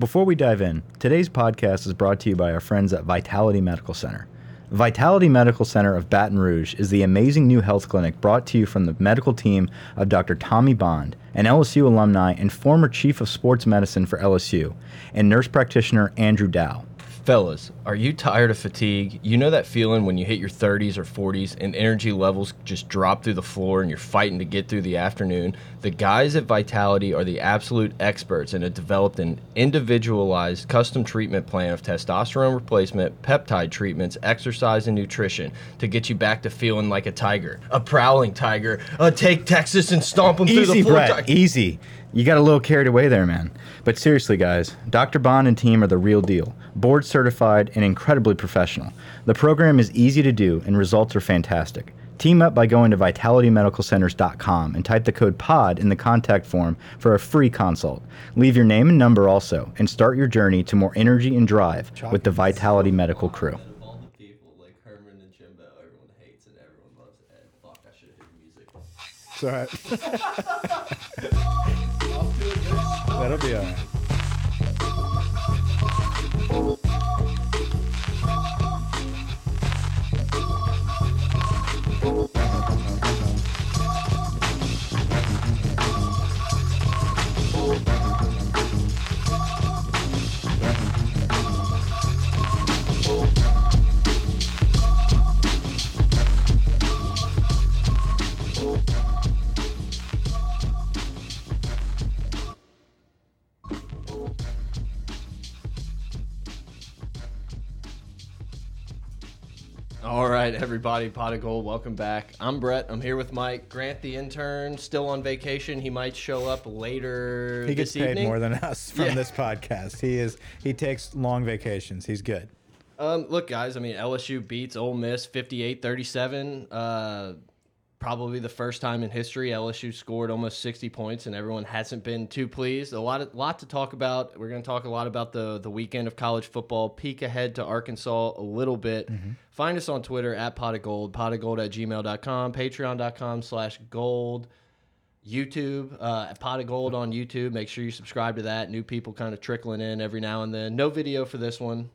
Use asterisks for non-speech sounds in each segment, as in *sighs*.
Before we dive in, today's podcast is brought to you by our friends at Vitality Medical Center. Vitality Medical Center of Baton Rouge is the amazing new health clinic brought to you from the medical team of Dr. Tommy Bond, an LSU alumni and former chief of sports medicine for LSU, and nurse practitioner Andrew Dow. Fellas, are you tired of fatigue? You know that feeling when you hit your 30s or 40s and energy levels just drop through the floor and you're fighting to get through the afternoon? The guys at Vitality are the absolute experts and have developed an individualized custom treatment plan of testosterone replacement, peptide treatments, exercise, and nutrition to get you back to feeling like a tiger, a prowling tiger. Uh, take Texas and stomp them through the Easy, floor. Brett. Easy. You got a little carried away there, man. But seriously, guys, Dr. Bond and team are the real deal. Board certified and incredibly professional. The program is easy to do and results are fantastic. Team up by going to vitalitymedicalcenters.com and type the code POD in the contact form for a free consult. Leave your name and number also, and start your journey to more energy and drive with the Vitality Medical crew. Of all the people, like Herman and Jimbo, everyone hates and everyone loves Ed. Fuck, I should have hit music. It's all right. *laughs* *laughs* That'll be all right. All right, everybody, Pot of Gold, welcome back. I'm Brett. I'm here with Mike. Grant, the intern, still on vacation. He might show up later. He gets paid evening. more than us from Yeah. this podcast. He is he takes long vacations. He's good. Um, look, guys. I mean, LSU beats Ole Miss 58-37. Uh, probably the first time in history LSU scored almost 60 points, and everyone hasn't been too pleased. A lot, of, lot to talk about. We're going to talk a lot about the the weekend of college football. Peek ahead to Arkansas a little bit. Find us on Twitter at pot of gold, pot of gold at gmail.com, patreon.com slash gold. YouTube, uh, at Pot of Gold on YouTube. Make sure you subscribe to that. New people kind of trickling in every now and then. No video for this one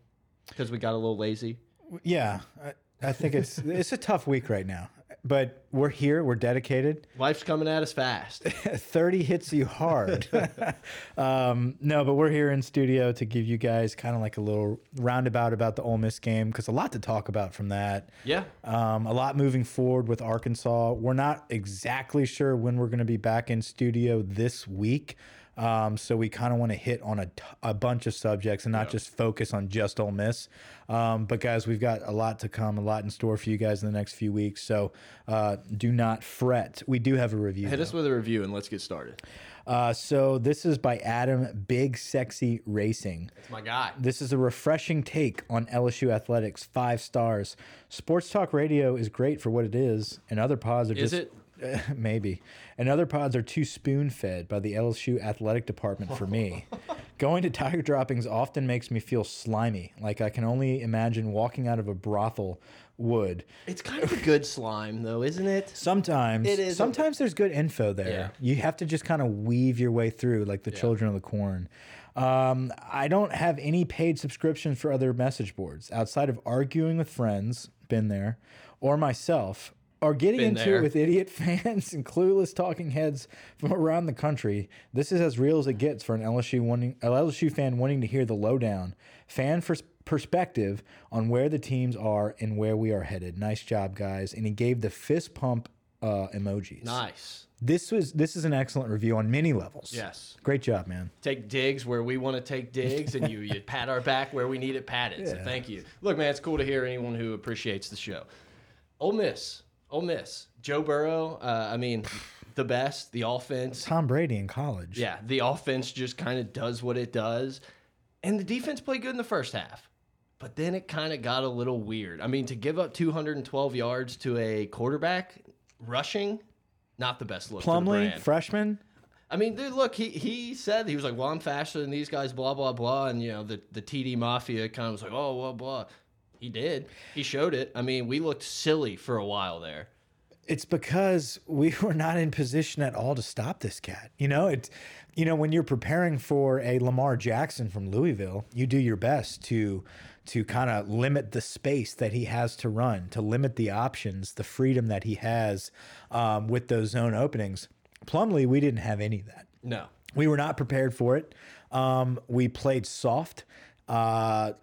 because we got a little lazy. Yeah, I, I think it's *laughs* it's a tough week right now, but we're here. We're dedicated. Life's coming at us fast. *laughs* Thirty hits you hard. *laughs* um, no, but we're here in studio to give you guys kind of like a little roundabout about the Ole Miss game because a lot to talk about from that. Yeah. Um, a lot moving forward with Arkansas. We're not exactly sure when we're going to be back in studio this week. Um, so we kind of want to hit on a, t- a bunch of subjects and not just focus on just Ole Miss. Um, but guys, we've got a lot to come, a lot in store for you guys in the next few weeks. So uh, do not fret. We do have a review. Hit though. us with a review and let's get started. Uh, so this is by Adam Big Sexy Racing. It's my guy. This is a refreshing take on LSU athletics. Five stars. Sports talk radio is great for what it is, and other pods are Is just *laughs* maybe. And other pods are too spoon fed by the LSU athletic department for me. *laughs* Going to Tiger Droppings often makes me feel slimy, like I can only imagine walking out of a brothel would. It's kind of a good slime, though, isn't it? Sometimes, It is sometimes there's good info there. Yeah. You have to just kind of weave your way through, like the children of the corn. Um, I don't have any paid subscriptions for other message boards outside of arguing with friends, been there, or myself, or getting Been into there. it with idiot *laughs* fans and clueless talking heads from around the country. This is as real as it gets for an LSU wanting, an LSU fan wanting to hear the lowdown, fan for perspective on where the teams are and where we are headed. Nice job, guys. And he gave the fist pump uh, emojis. Nice. This was this is an excellent review on many levels. Yes. Great job, man. Take digs where we want to take digs, and you, you pat our back where we need it patted. So thank you. Look, man, it's cool to hear anyone who appreciates the show. Ole Miss. Ole Miss. Joe Burrow, uh, I mean, the best. The offense. Tom Brady in college. Yeah, the offense just kind of does what it does. And the defense played good in the first half. But then it kind of got a little weird. I mean, to give up 212 yards to a quarterback rushing, not the best look. Plumlee, freshman. I mean, dude, look, he he said he was like, "Well, I'm faster than these guys," blah blah blah, and you know, the the TD Mafia kind of was like, "Oh, blah blah." He did. He showed it. I mean, we looked silly for a while there. It's because we *laughs* were not in position at all to stop this cat. You know, it's you know, when you're preparing for a Lamar Jackson from Louisville, you do your best to to kind of limit the space that he has to run, to limit the options, the freedom that he has um, with those zone openings. Plumlee, we didn't have any of that. No. We were not prepared for it. Um, we played soft. Uh,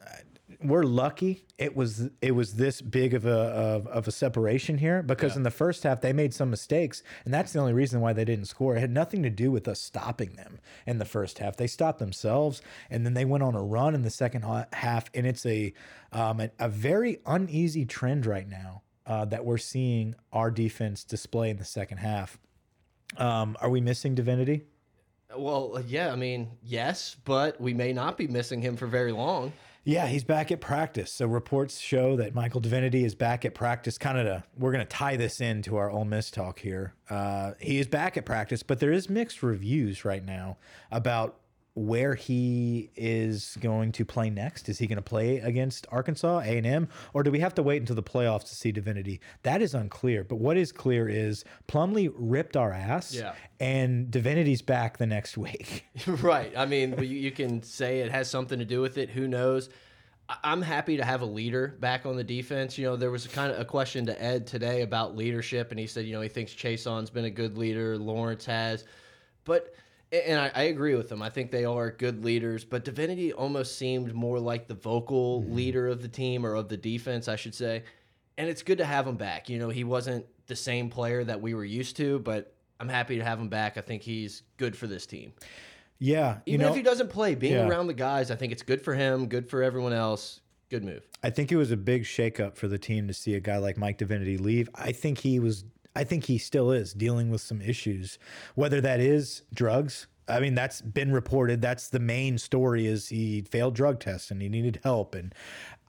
we're lucky it was it was this big of a of, of a separation here because Yeah. in the first half they made some mistakes and that's the only reason why they didn't score. It had nothing to do with us stopping them in the first half. They stopped themselves and then they went on a run in the second half and it's a um, a, a very uneasy trend right now uh, that we're seeing our defense display in the second half. Um, are we missing Divinity? Well, yeah, I mean, yes, but we may not be missing him for very long. Yeah, he's back at practice. So reports show that Michael Divinity is back at practice. Kind of, we're going to tie this into our Ole Miss talk here. Uh, he is back at practice, but there is mixed reviews right now about where he is going to play next. Is he going to play against Arkansas, A and M, or do we have to wait until the playoffs to see Divinity? That is unclear. But what is clear is Plumlee ripped our ass, Yeah. and Divinity's back the next week. *laughs* *laughs* right. I mean, you, you can say it has something to do with it. Who knows? I'm happy to have a leader back on the defense. You know, there was a kind of a question to Ed today about leadership, and he said, you know, he thinks Chaseon's been a good leader, Lawrence has, but and I, I agree with them. I think they are good leaders, but Divinity almost seemed more like the vocal mm-hmm. leader of the team or of the defense, I should say. And it's good to have him back. You know, he wasn't the same player that we were used to, but I'm happy to have him back. I think he's good for this team. Yeah, you Even know, if he doesn't play, being Yeah. around the guys, I think it's good for him, good for everyone else. Good move. I think it was a big shakeup for the team to see a guy like Mike Divinity leave. I think he was, I think he still is dealing with some issues, whether that is drugs. I mean, that's been reported. That's the main story is he failed drug tests and he needed help. And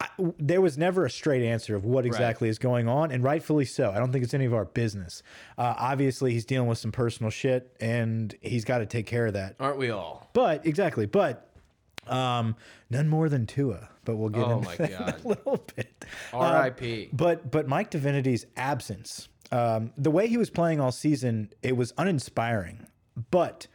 I, there was never a straight answer of what exactly is going on, and rightfully so. I don't think it's any of our business. Uh, obviously, he's dealing with some personal shit, and he's got to take care of that. Aren't we all? But exactly, but um, none more than Tua. But we'll get Oh into my that in *laughs* a little bit. R.I.P. But but Mike Divinity's absence, um, the way he was playing all season, it was uninspiring. But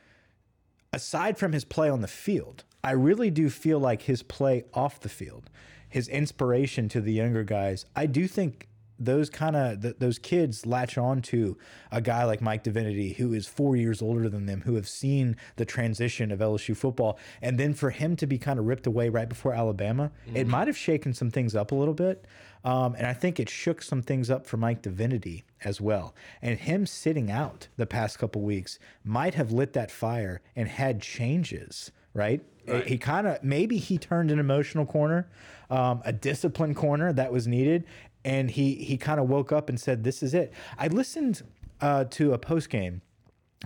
aside from his play on the field, I really do feel like his play off the field, his inspiration to the younger guys, I do think those kind of th those kids latch on to a guy like Mike Divinity who is 4 years older than them who have seen the transition of LSU football. And then for him to be kind of ripped away right before Alabama it might have shaken some things up a little bit. Um, and I think it shook some things up for Mike Divinity as well. And him sitting out the past couple weeks might have lit that fire and had changes right, he kind of maybe he turned an emotional corner um, a discipline corner that was needed and he he kind of woke up and said this is it i listened uh, to a post game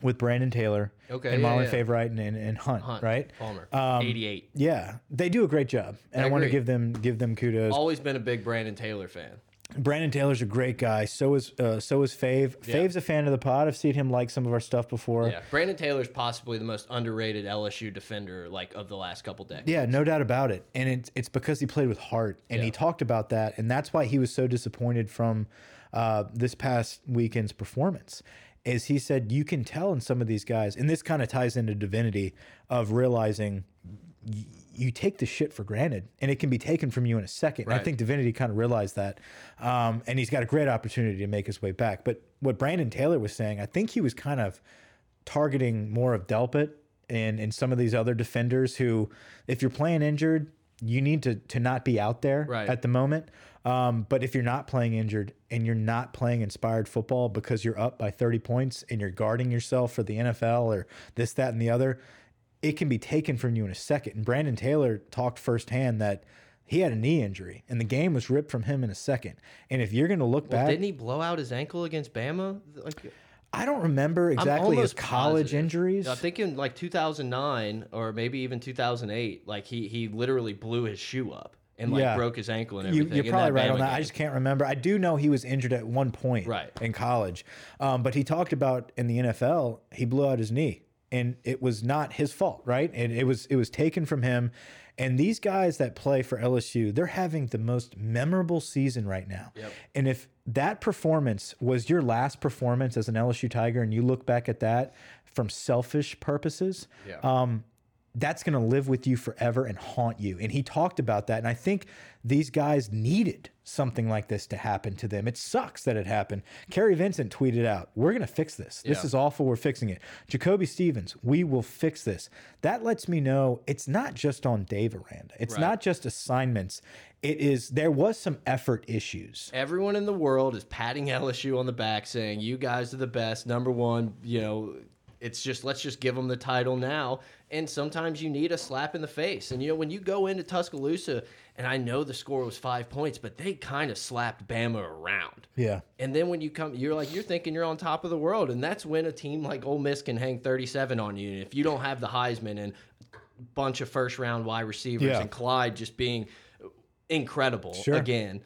with brandon taylor Okay, and yeah, marlon yeah. favorite and, and, and hunt, Hunt, right Palmer. Um, 88. yeah they do a great job and I i, want to give them give them kudos Always been a big Brandon Taylor fan. Brandon taylor's a great guy so is uh, so is fave fave's a fan of the pod i've seen him like some of our stuff before Yeah, Brandon Taylor's possibly the most underrated LSU defender like of the last couple decades. Yeah, no doubt about it. And it's it's because he played with heart, and he talked about that, and that's why he was so disappointed from uh, this past weekend's performance. Is he said you can tell in some of these guys, and this kind of ties into divinity of realizing you take the shit for granted, and it can be taken from you in a second. And I think divinity kind of realized that, um, and he's got a great opportunity to make his way back. But what Brandon Taylor was saying, I think he was kind of targeting more of Delpit and and some of these other defenders who, if you're playing injured, you need to to not be out there Right. at the moment. Um, but if you're not playing injured and you're not playing inspired football because you're up by 30 points and you're guarding yourself for the NFL or this, that, and the other, it can be taken from you in a second. And Brandon Taylor talked firsthand that he had a knee injury and the game was ripped from him in a second. And if you're going to look Well, back, didn't he blow out his ankle against Bama? Like, I don't remember exactly his college positive. injuries. I think in like 2009 or maybe even 2008, like he he literally blew his shoe up and like Yeah. broke his ankle and You, everything. you're probably right Bama on that. I just can't remember. I do know he was injured at one point Right. in college. Um, but he talked about in the NFL, he blew out his knee. And it was not his fault, right? And it was it was taken from him. And these guys that play for LSU, they're having the most memorable season right now. Yep. And if that performance was your last performance as an LSU Tiger and you look back at that, from selfish purposes, Yeah. um, that's going to live with you forever and haunt you. And he talked about that. And I think these guys needed something like this to happen to them. It sucks that it happened. Kary Vincent tweeted out, We're going to fix this. This Yeah. is awful. We're fixing it. Jacoby Stevens, we will fix this. That lets me know it's not just on Dave Aranda, it's Right. not just assignments. It is, there was some effort issues. Everyone in the world is patting LSU on the back, saying, "You guys are the best, number one." You know, it's just let's just give them the title now. And sometimes you need a slap in the face. And you know, when you go into Tuscaloosa, and I know the score was five points, but they kind of slapped Bama around. Yeah. And then when you come, you're like you're thinking you're on top of the world, and that's when a team like Ole Miss can hang 37 on you. And if you don't have the Heisman and a bunch of first round wide receivers Yeah. and Clyde just being incredible Sure. again,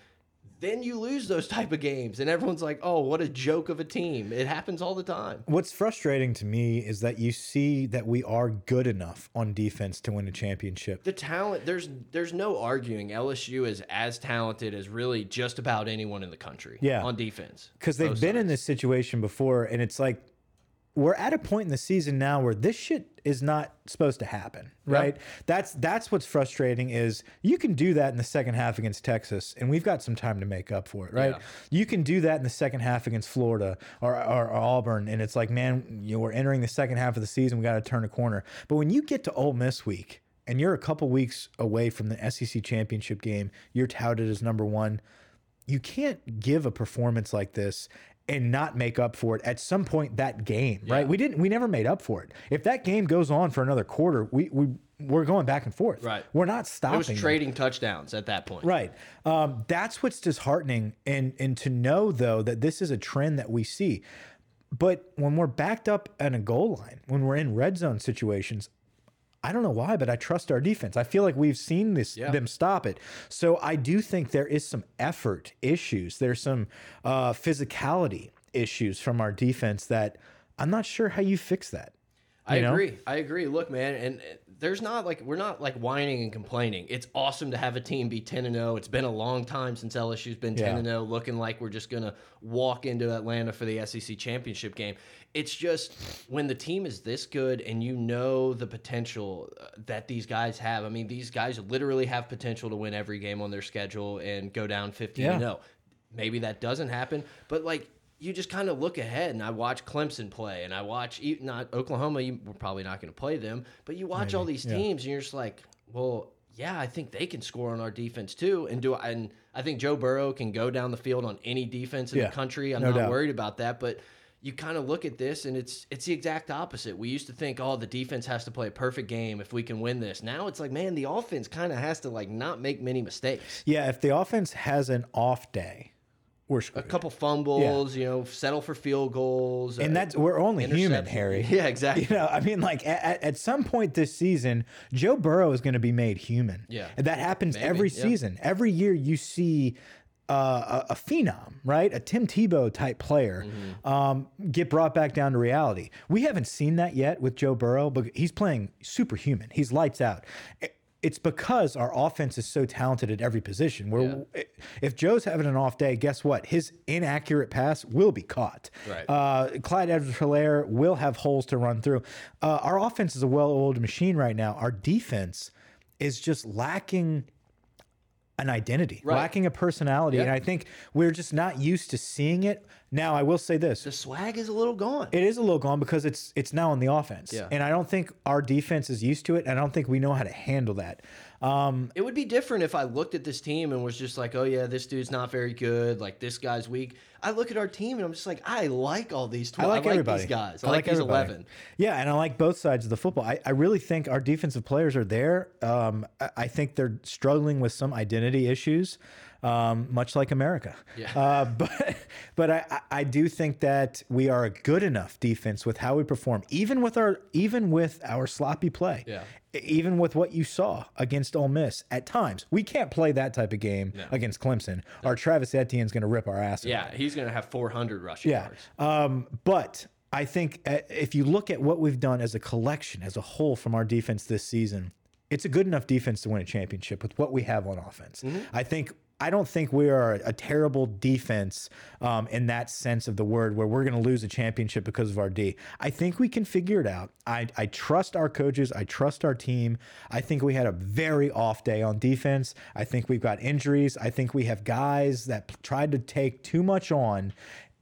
then you lose those *laughs* type of games, and everyone's like, "Oh, what a joke of a team!" It happens all the time. What's frustrating to me is that you see that we are good enough on defense to win a championship. The talent, there's there's no arguing. LSU is as talented as really just about anyone in the country. Yeah. on defense because they've Both been in this situation before and it's like we're at a point in the season now where this shit is not supposed to happen right? That's that's what's frustrating is you can do that in the second half against texas and we've got some time to make up for it right? Yeah. you can do that in the second half against florida or, or, or auburn and it's like man you know, we're entering the second half of the season we got to turn a corner. But when you get to Ole miss week and you're a couple weeks away from the sec championship game you're touted as number one you can't give a performance like this and not make up for it at some point that game, right? We didn't we never made up for it. If that game goes on for another quarter, we we we're going back and forth. Right. We're not stopping. It was them. trading touchdowns at that point. Right. Um, that's what's disheartening, and and to know though that this is a trend that we see. But when we're backed up at a goal line, when we're in red zone situations, I don't know why, but I trust our defense. I feel like we've seen this Yeah. them stop it. So I do think there is some effort issues. There's some uh, physicality issues from our defense that I'm not sure how you fix that. I know? agree. I agree. Look, man, and there's not like we're not like whining and complaining. It's awesome to have a team be 10 and 0. It's been a long time since LSU's been 10 Yeah. and 0 looking like we're just going to walk into Atlanta for the SEC championship game. It's just when the team is this good and you know the potential uh, that these guys have. I mean, these guys literally have potential to win every game on their schedule and go down 15 Yeah. and 0. Maybe that doesn't happen, but like you just kind of look ahead and I watch Clemson play and I watch not Oklahoma. You, we're probably not going to play them, but you watch all these yeah. teams and you're just like, well, yeah, I think they can score on our defense too. And do I, and I think Joe Burrow can go down the field on any defense in Yeah, the country. I'm no not doubt. worried about that, but. You kind of look at this and it's it's the exact opposite. We used to think, oh, the defense has to play a perfect game if we can win this. Now it's like, man, the offense kind of has to like not make many mistakes. Yeah, if the offense has an off day, we're A screwed. couple fumbles, you know, settle for field goals, and uh, that's we're only human, interception. Harry. *laughs* Yeah, exactly. You know, I mean, like at, at- some point this season, Joe Burrow is going to be made human. Yeah. and that happens Maybe, every yeah. season. Every year, you see uh, a, a phenom, right? A Tim Tebow type player Mm-hmm. um, get brought back down to reality. We haven't seen that yet with Joe Burrow, but he's playing superhuman. He's lights out. It's because our offense is so talented at every position. Where if Joe's having an off day, guess what? His inaccurate pass will be caught. Right. Uh, Clyde Edwards-Hilaire will have holes to run through. Uh, our offense is a well-oiled machine right now. Our defense is just lacking an identity, Right. lacking a personality, and I think we're just not used to seeing it. Now, I will say this: the swag is a little gone. it is a little gone because it's it's now on the offense, Yeah. and I don't think our defense is used to it. And I don't think we know how to handle that. Um, It would be different if I looked at this team and was just like, oh, yeah, this dude's not very good. Like, this guy's weak. I look at our team and I'm just like, I like all these tw- I like, everybody. these guys. I, like, these everybody. 11. Yeah, and I like both sides of the football. I, I really think our defensive players are there. Um, I, I think they're struggling with some identity issues, um, much like America. Yeah. Uh, *laughs* but but I, I- do think that we are a good enough defense with how we perform, even with our even with our sloppy play. Yeah. Even with what you saw against Ole Miss at times, we can't play that type of game against Clemson. Our Travis Etienne's going to rip our ass. Yeah, he's going to have 400 rushing Yeah. yards. Um, but I think uh, if you look at what we've done as a collection, as a whole from our defense this season, it's a good enough defense to win a championship with what we have on offense. Mm-hmm. I think I don't think we are a terrible defense um, in that sense of the word, where we're going to lose a championship because of our D. I think we can figure it out. I, I trust our coaches. I trust our team. I think we had a very off day on defense. I think we've got injuries. I think we have guys that tried to take too much on,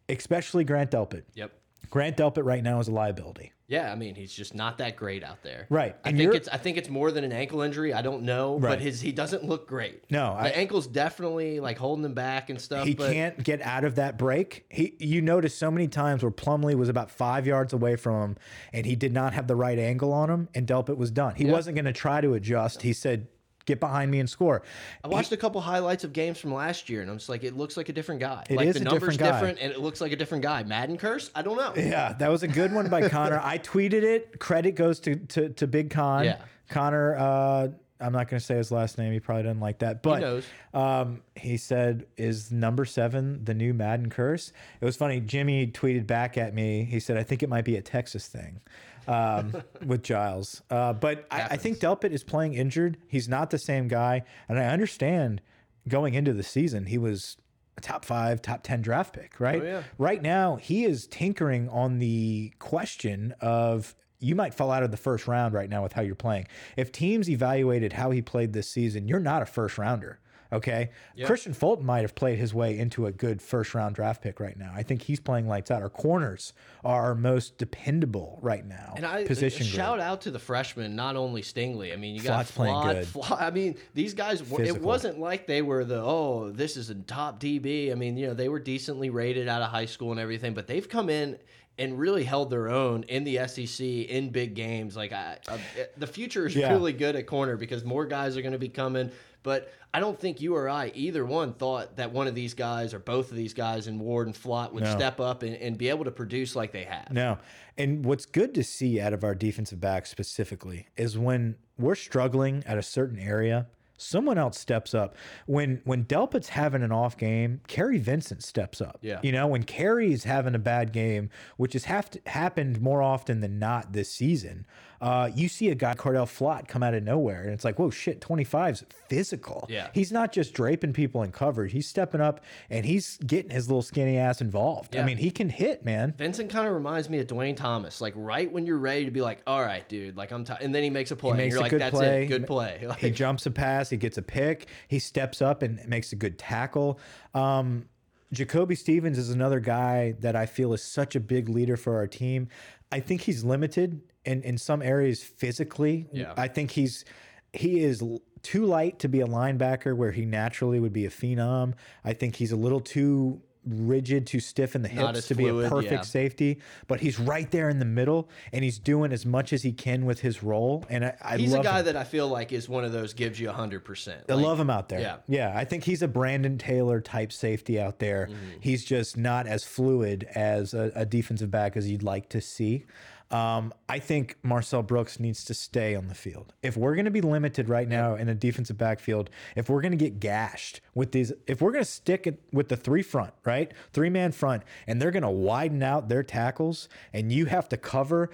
especially Grant Delpit. Yep. Grant Delpit right now is a liability. Yeah, I mean he's just not that great out there. Right. I And think it's I think it's more than an ankle injury. I don't know, Right. but his he doesn't look great. No, the I- ankle's definitely like holding him back and stuff. He can't get out of that break. He, you notice so many times where Plumlee was about five yards away from him, and he did not have the right angle on him, and Delpit was done. He wasn't going to try to adjust. He said, "Get behind me and score." I watched a couple highlights of games from last year, and I'm just like, it looks like a different guy. It like is the a numbers different guy. different, and it looks like a different guy. Madden curse? I don't know. Yeah, that was a good one by *laughs* Connor. I tweeted it. Credit goes to to, to Big Con. Yeah. Connor. Uh, I'm not going to say his last name. He probably doesn't like that. But knows. Um, he said, "Is number seven the new Madden curse?" It was funny. Jimmy tweeted back at me. He said, "I think it might be a Texas thing." Um, *laughs* with Giles. Uh, but I, I think Delpit is playing injured. He's not the same guy, and I understand going into the season he was a top five, top ten draft pick, right? Oh, yeah. Right now he is tinkering on the question of. You might fall out of the first round right now with how you're playing. If teams evaluated how he played this season, you're not a first rounder. Okay. Kristian Fulton might have played his way into a good first round draft pick right now. I think he's playing lights out. Our corners are our most dependable right now. And I position group. shout out to the freshmen, not only Stingley. I mean, you got Flott's playing Flott, good. Flott- I mean, these guys. were- It wasn't like they were the oh, this is a top DB. I mean, you know, they were decently rated out of high school and everything, but they've come in and really held their own in the SEC in big games. Like I, I, the future is Yeah. really good at corner because more guys are going to be coming. But I don't think you or I, either one, thought that one of these guys or both of these guys in Ward and Flott would No. step up and, and be able to produce like they have. No. And what's good to see out of our defensive backs specifically is when we're struggling at a certain area, someone else steps up. When when Delpit's having an off game, Kary Vincent steps up. Yeah. You know, when Kary's having a bad game, which has have happened more often than not this season, uh, you see a guy, Cordale Flott, come out of nowhere. And it's like, whoa, shit, 25's physical. Yeah. He's not just draping people in coverage. He's stepping up and he's getting his little skinny ass involved. I mean, he can hit, man. Vincent kind of reminds me of Dwayne Thomas. Like right when you're ready to be like, all right, dude, like I'm, and then he makes a play. and makes you're a like, good that's play. it, good play. *laughs* Like, he jumps a pass, he gets a pick, he steps up and makes a good tackle. Um, Jacoby Stevens is another guy that I feel is such a big leader for our team. I think he's limited in, in some areas physically. Yeah. I think he's he is too light to be a linebacker where he naturally would be a phenom. I think he's a little too rigid, too stiff in the hips to be a perfect yeah. safety, but he's right there in the middle and he's doing as much as he can with his role. And I, I he's a guy him. that I feel like is one of those gives you hundred percent. I love him out there. yeah. Yeah. I think he's a Brandon Taylor type safety out there. Mm-hmm. He's just not as fluid as a, a defensive back as you'd like to see. Um, I think Marcel Brooks needs to stay on the field. If we're going to be limited right now in a defensive backfield, if we're going to get gashed with these, if we're going to stick it with the three front, right? Three man front, and they're going to widen out their tackles, and you have to cover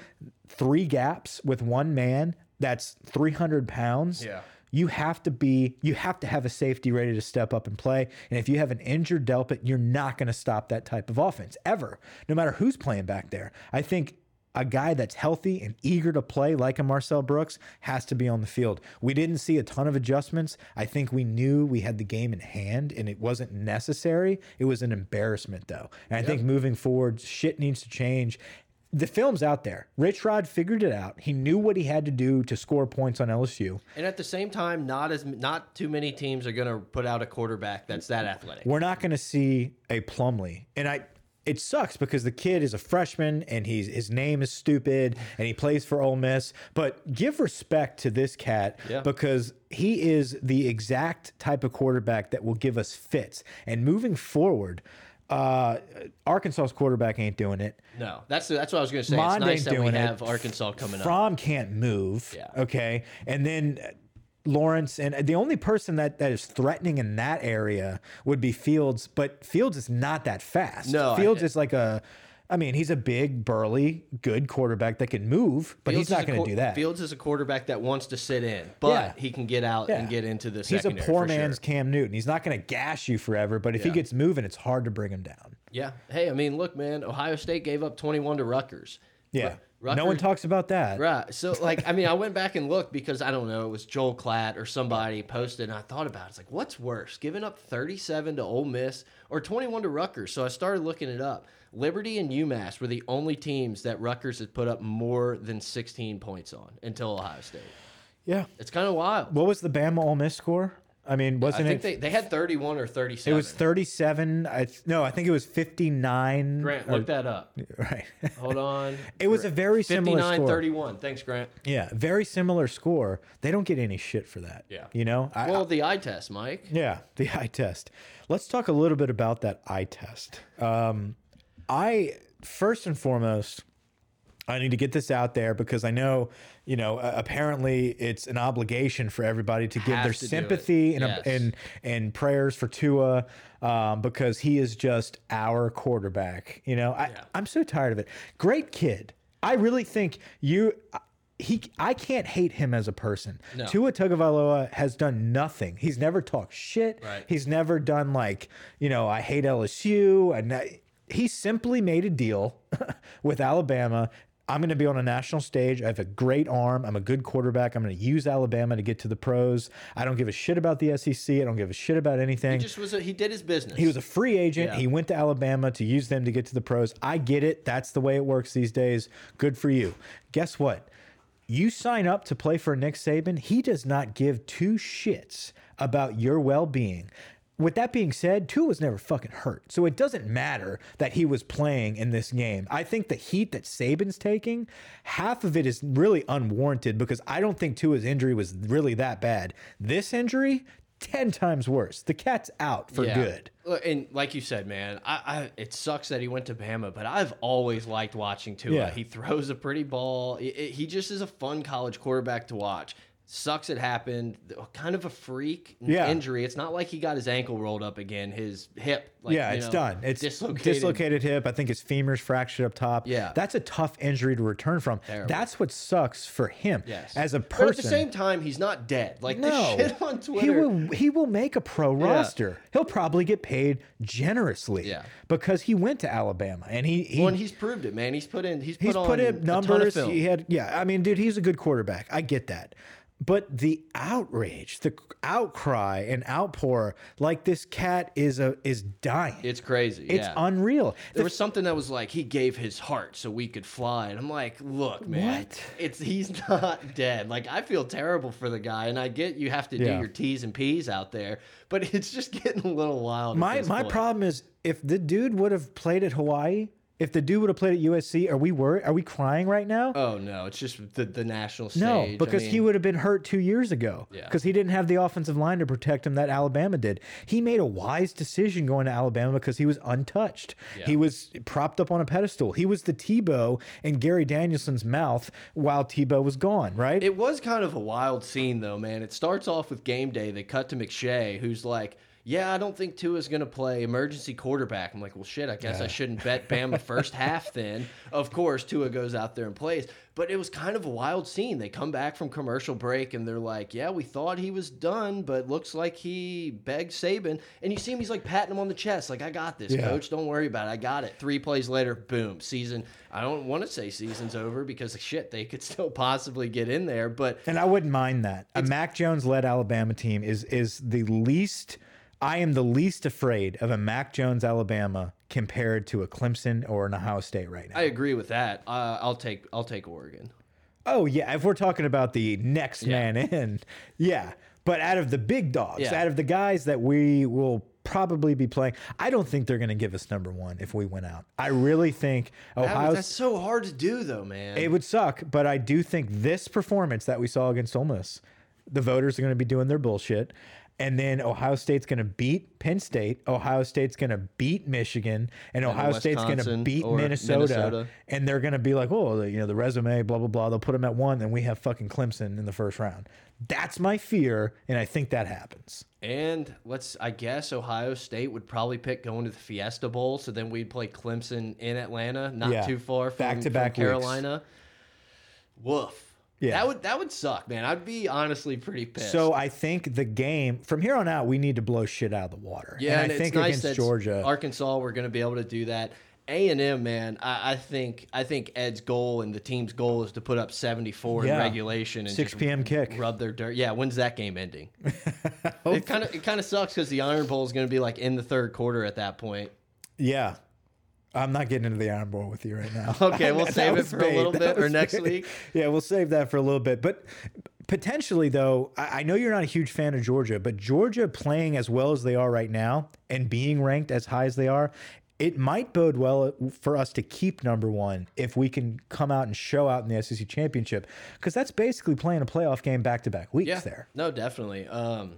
three gaps with one man that's 300 pounds Yeah. you have to be you have to have a safety ready to step up and play and if you have an injured delpit you're not going to stop that type of offense ever no matter who's playing back there i think a guy that's healthy and eager to play like a Marcel Brooks has to be on the field. We didn't see a ton of adjustments. I think we knew we had the game in hand and it wasn't necessary. It was an embarrassment though. And I think moving forward, shit needs to change the film's out there. Rich Rod figured it out. He knew what he had to do to score points on LSU. And at the same time, not as not too many teams are going to put out a quarterback that's that athletic. We're not going to see a Plumlee, and I. It sucks because the kid is a freshman and he's his name is stupid and he plays for Ole Miss. But give respect to this cat Yeah. because he is the exact type of quarterback that will give us fits. And moving forward, uh, Arkansas's quarterback ain't doing it. No, that's that's what I was going to say. Mond it's nice ain't that we doing it. have Arkansas coming up. Fromm can't move. Yeah. Okay. And then Lawrence and the only person that that is threatening in that area would be Fields, but Fields is not that fast. No, I- Fields is like a I mean, he's a big, burly, good quarterback that can move, but Fields he's not going to do that. Fields is a quarterback that wants to sit in, but Yeah. he can get out Yeah. and get into the He's a poor for sure. man's Cam Newton. He's not going to gash you forever, but if he gets moving, it's hard to bring him down. Yeah. Hey, I mean, look, man. Ohio State gave up 21 to Rutgers. Yeah. No one talks about that. Right. So, like, I mean, I went back and looked because I don't know, it was Joel Klatt or somebody posted, and I thought about it. It's like, what's worse, giving up 37 to Ole Miss or 21 to Rutgers? So I started looking it up. Liberty and UMass were the only teams that Rutgers had put up more than 16 points on until Ohio State. Yeah. It's kind of wild. What was the Bama Ole Miss score? I mean, wasn't think it? they, they had 31 or 37. it was 37. I, no, I think it was 59. Grant, or- look that up. *laughs* right. Hold on. It was a very similar 59 score. 31. Thanks, Grant. Yeah, very similar score. They don't get any shit for that. Yeah. You know? I, Well, the eye test, Mike. Yeah, the eye test. Let's talk a little bit about that eye test. Um, I first and foremost, I need to get this out there because I know, you know, uh, apparently it's an obligation for everybody to give their to sympathy and, Yes. and and prayers for Tua um, because he is just our quarterback. You know, I, Yeah. I'm so tired of it. Great kid. I really think you. He, I can't hate him as a person. No. Tua Tagovailoa has done nothing. He's never talked shit. Right. He's never done like, you know, I hate LSU. And I- he simply made a deal *laughs* with Alabama. I'm going to be on a national stage. I have a great arm. I'm a good quarterback. I'm going to use Alabama to get to the pros. I don't give a shit about the SEC. I don't give a shit about anything. He just was a, he did his business. He was a free agent. Yeah. He went to Alabama to use them to get to the pros. I get it. That's the way it works these days. Good for you. Guess what? You sign up to play for Nick Saban, he does not give two shits about your well being. With that being said, Tua was never fucking hurt. So it doesn't matter that he was playing in this game. I think the heat that Saban's taking, half of it is really unwarranted because I don't think Tua's injury was really that bad. This injury, 10 times worse. The cat's out for Yeah. good. And like you said, man, I, I it sucks that he went to Bama, but I've always liked watching Tua. Yeah. He throws a pretty ball. It- it- he just is a fun college quarterback to watch. Sucks it happened. Kind of a freak Yeah. injury. It's not like he got his ankle rolled up again. His hip. Like, yeah, you it's know, done. It's dislocated. dislocated. hip. I think his femur's fractured up top. Yeah. That's a tough injury to return from. Terrible. That's what sucks for him Yes. as a But person. at the same time, he's not dead. Like no, the shit on Twitter. he will he will make a pro roster. He'll probably get paid generously. Yeah. because he went to Alabama and he he Well, and he's proved it, man. He's put in. He's put he's on put in numbers. He had yeah. I mean, dude, he's a good quarterback. I get that. But the outrage, the outcry and outpour, like this cat is a is dying. It's crazy. It's yeah. unreal. There was something that was like he gave his heart so we could fly, and I'm like, look, man, What? it's he's *laughs* not dead. Like I feel terrible for the guy, and I get you have to do your T's and P's out there, but *laughs* it's just getting a little wild. My my point. problem is if the dude would have played at Hawaii, if the dude would have played at USC, are we worried? Are we crying right now? Oh no, it's just the the national stage. no, I because he would have been hurt two years ago. Yeah. Because he didn't have the offensive line to protect him that Alabama did. He made a wise decision going to Alabama because he was untouched. Yeah. He was propped up on a pedestal. He was the Tebow in Gary Danielson's mouth while Tebow was gone, right? It was kind of a wild scene, though, man. It starts off with game day. They cut to McShay, who's like, "Yeah, I don't think Tua's going to play emergency quarterback." I'm like, "Well, shit. I guess I shouldn't bet Bama *laughs* first half." Then, of course, Tua goes out there and plays. But it was kind of a wild scene. They come back from commercial break and they're like, "Yeah, we thought he was done, but looks like he begged Saban." And you see him, he's like patting him on the chest, like, "I got this, Yeah. coach. Don't worry about it. I got it." Three plays later, boom, season. I don't want to say season's over because shit, they could still possibly get in there, but. And I wouldn't mind that. A Mac Jones led Alabama team is is the least I am the least afraid of a Mac Jones Alabama compared to a Clemson or an Ohio State right now. I agree with that. Uh, I'll take I'll take Oregon. oh yeah, if we're talking about the next man in, *laughs* yeah. But out of the big dogs, Yeah. out of the guys that we will probably be playing, I don't think they're going to give us number one if we win out. I really think That- Ohio. that's so hard to do, though, man. It would suck, but I do think this performance that we saw against Ole Miss, the voters are going to be doing their bullshit, and then Ohio State's going to beat Penn State. Ohio State's going to beat Michigan, and Ohio State's going to beat Minnesota, Minnesota. And they're going to be like, oh, the- you know, the resume, blah blah blah. They'll put them at one, and we have fucking Clemson in the first round. That's my fear, and I think that happens. And let's, I guess Ohio State would probably pick going to the Fiesta Bowl. So then we'd play Clemson in Atlanta, not Yeah. too far from, Back-to-back from weeks. Carolina. Woof. Yeah. That would that would suck, man. I'd be honestly pretty pissed. So I think the game from here on out, we need to blow shit out of the water. yeah, and and I think nice against Georgia, Arkansas, we're going to be able to do that. A and M, man, I, I think I think Ed's goal and the team's goal is to put up seventy four Yeah. in regulation and six p.m. kick. rub their dirt. Yeah, when's that game ending? *laughs* it kind of it kind of sucks because the Iron Bowl is going to be like in the third quarter at that point. Yeah. I'm not getting into the Iron Bowl with you right now. *laughs* Okay, *laughs* we'll save it for a little That bit or next week. *laughs* Yeah, we'll save that for a little bit. But potentially, though, I, I know you're not a huge fan of Georgia, but Georgia playing as well as they are right now and being ranked as high as they are, it might bode well for us to keep number one if we can come out and show out in the SEC championship, because that's basically playing a playoff game back to back weeks Yeah, there. no, definitely. Um,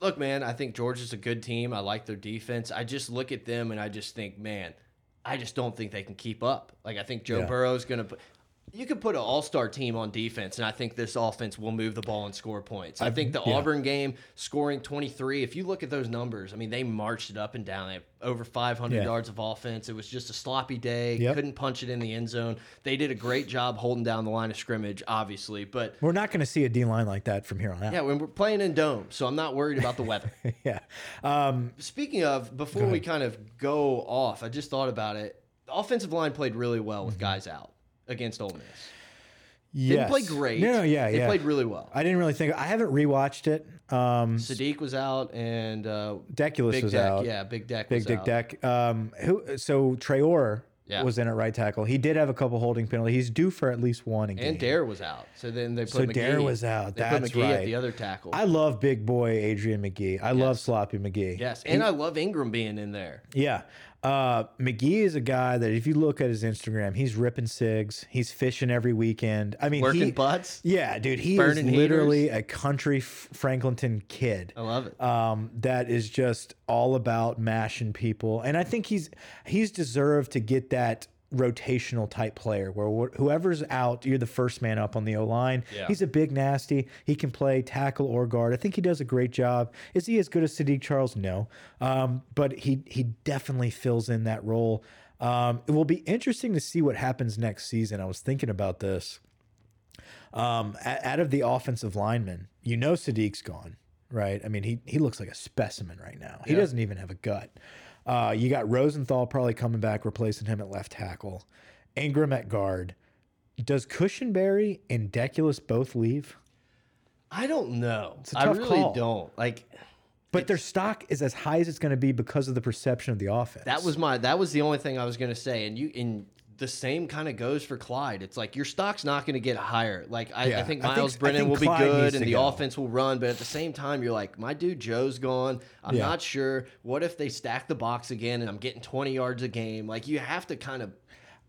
look, man, I think Georgia's a good team. I like their defense. I just look at them and I just think, man, I just don't think they can keep up. Like I think Joe Yeah. Burrow's going to put. You could put an all-star team on defense, and I think this offense will move the ball and score points. I think the yeah. Auburn game, scoring 23. If you look at those numbers, I mean, they marched it up and down. They over 500 Yeah. yards of offense. It was just a sloppy day. Yep. Couldn't punch it in the end zone. They did a great job holding down the line of scrimmage, obviously, but We're not going to see a D line like that from here on out. yeah, when we're playing in dome, so I'm not worried about the weather. *laughs* yeah. Um, Speaking of, before we kind of go off, I just thought about it. The offensive line played really well with guys out against Ole Miss. Didn't play great. No, no, yeah, they yeah. played really well. I didn't really think. I haven't rewatched it. Um, Saahdiq was out, and uh, Deculus Big was Deck, out. yeah, Big Deck, Big Dick. Deck. Um, who? So Traore Yeah. was in at right tackle. He did have a couple holding penalties. He's due for at least one a game. and Dare was out. So then they put So McGee. Dare was out. They That's put McGee at right. the other tackle. I love big boy Adrian McGee. I love sloppy McGee. yes, and I love Ingram being in there. Yeah. Uh, McGee is a guy that if you look at his Instagram, he's ripping cigs. He's fishing every weekend. I mean, Working he, butts. Yeah, dude, he Burning is literally a country Franklinton kid. I love it. um, that is just all about mashing people. And I think he's he's deserved to get that rotational type player where wh- whoever's out, you're the first man up on the O line. Yeah. He's a big nasty. He can play tackle or guard. I think he does a great job. Is he as good as Saahdiq Charles? No, um, but he he definitely fills in that role. Um, it will be interesting to see what happens next season. I was thinking about this um, out of the offensive linemen, you know Saahdiq's gone, right? I mean, he he looks like a specimen right now. He doesn't even have a gut. Uh, you got Rosenthal probably coming back, replacing him at left tackle. Ingram at guard. Does Cushenberry and Deculus both leave? I don't know. a I tough really call. don't. Like But their stock is as high as it's going to be because of the perception of the offense. That was my that was the only thing I was gonna say, and you and the same kind of goes for Clyde. It's like your stock's not gonna get higher. Like I, Yeah, I think I think- Myles Brennan think will be Clyde needs good, and the go. offense will run, but at the same time, you're like, my dude Joe's gone. I'm Yeah. not sure. What if they stack the box again, and I'm getting 20 yards a game? Like you have to kind of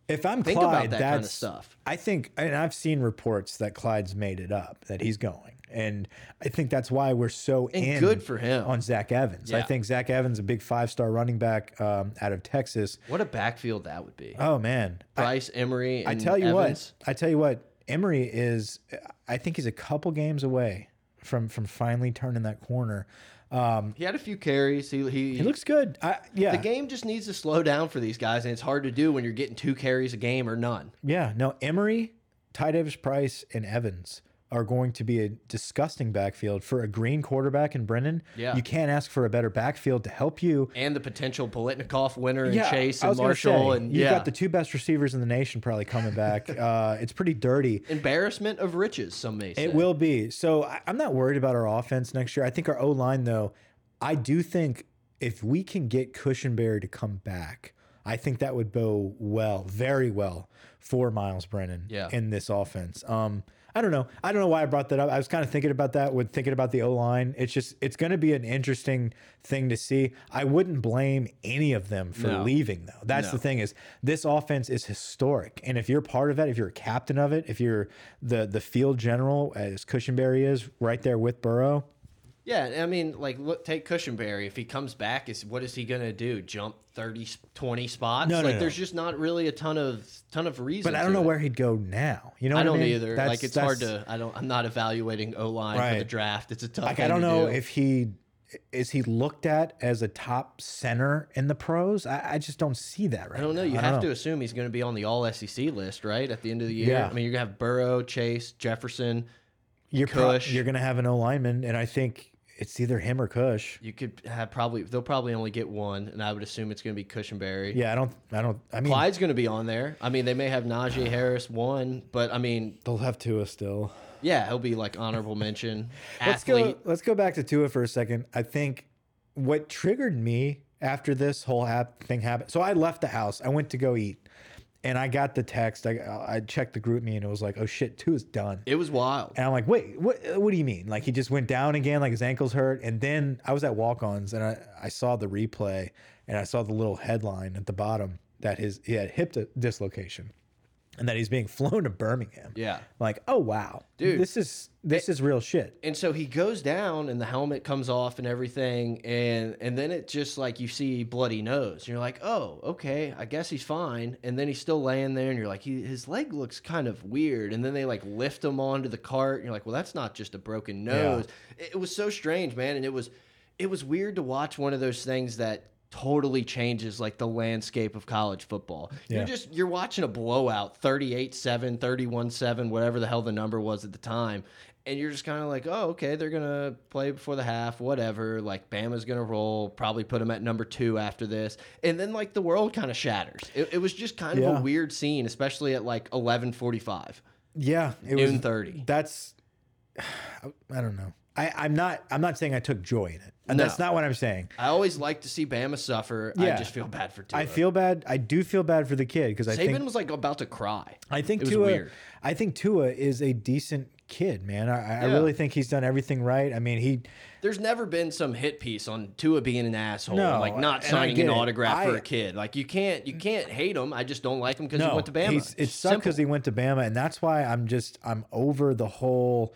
if I'm think Clyde, about that that's kind of stuff. I think, and I've seen reports that Clyde's made it up that he's going, and I think that's why we're so And in good for him. on Zach Evans. I think Zach Evans, a big five star running back um, out of Texas. What a backfield that would be. Oh man, Bryce Emery. And I tell you Evans. what, I tell you what, Emery is. I think he's a couple games away from from finally turning that corner. Um, He had a few carries. He he, he looks good. I, yeah, The game just needs to slow down for these guys, and it's hard to do when you're getting two carries a game or none. Yeah, no, Emery, Ty Davis Price, and Evans are going to be a disgusting backfield for a green quarterback in Brennan. Yeah. You can't ask for a better backfield to help you. And the potential Biletnikoff winner and Chase and Marshall. say, and you've yeah. got the two best receivers in the nation probably coming back. *laughs* uh, it's pretty dirty. embarrassment of riches, some may say. It will be. So I, I'm not worried about our offense next year. I think our O line, though, I do think if we can get Cushenberry to come back, I think that would bow well, very well for Myles Brennan Yeah. in this offense. Um, I don't know. I don't know why I brought that up. I was kind of thinking about that with thinking about the O line. It's just it's going to be an interesting thing to see. I wouldn't blame any of them for No. leaving though. That's the thing is this offense is historic, and if you're part of that, if you're a captain of it, if you're the the field general as Cushenberry is right there with Burrow, Yeah, I mean, like, look, take Cushenberry. If he comes back, is what is he gonna do? Jump 30, 20 spots? No, no, like, no. there's just not really a ton of ton of reason. But I don't know it. where he'd go now. You know, I don't mean? either. That's- like, it's hard to. I don't. I'm not evaluating O line for the draft. It's a tough. Like I don't to know do. if he is he looked at as a top center in the pros. I, I just don't see that right. I don't know. now. You I have know. to assume he's going to be on the All SEC list, right? At the end of the year. Yeah. I mean, you're gonna have Burrow, Chase, Jefferson. You're pro- you're gonna have an O lineman, and I think it's either him or Cush. You could have probably. They'll probably only get one, and I would assume it's going to be Cushenberry. Yeah, I don't. I don't. I mean, Clyde's going to be on there. I mean, they may have Najee *sighs* Harris one, but I mean, they'll have Tua still. yeah, he'll be like honorable mention. *laughs* Let's go. Let's go back to Tua for a second. I think what triggered me after this whole hap thing happened. So I left the house. I went to go eat, and I got the text. I I checked the GroupMe, and it was like, "Oh shit, two is done." It was wild. And I'm like, wait, what? What do you mean? Like he just went down again, like his ankles hurt. And then I was at walk-ons, and I I saw the replay, and I saw the little headline at the bottom that his he had hip dislocation, and that he's being *laughs* flown to Birmingham. Yeah. Like, oh wow, Dude. this is this is real shit. And so he goes down, and the helmet comes off, and everything, and and then it just like you see bloody nose. And you're like, oh, okay, I guess he's fine. And then he's still laying there, and you're like, he, his leg looks kind of weird. And then they like lift him onto the cart, and you're like, well, that's not just a broken nose. It, it was so strange, man, and it was it was weird to watch one of those things that totally changes like the landscape of college football. Yeah. You're just you're watching a blowout 38-7, 31-7, whatever the hell the number was at the time. And you're just kind of like, oh, okay, they're gonna play before the half, whatever. Like Bama's gonna roll, probably put them at number two after this, and then like the world kind of shatters. It, it was just kind of Yeah. a weird scene, especially at like eleven forty-five, Yeah, it noon was. thirty. That's *sighs* I don't know. I I'm not I'm not saying I took joy in it. And No. That's not what I'm saying. I always like to see Bama suffer. I just feel bad for Tua. I feel bad. I do feel bad for the kid because I Saban think was like about to cry. I think It was Tua. weird. I think Tua is a decent kid, man. I, I Yeah. really think he's done everything right. I mean, he There's never been some hit piece on Tua being an asshole, No, like not signing an autograph for a kid. Like you can't you can't hate him. I just don't like him because he went to Bama. it sucked because he went to Bama, and that's why I'm just I'm over the whole.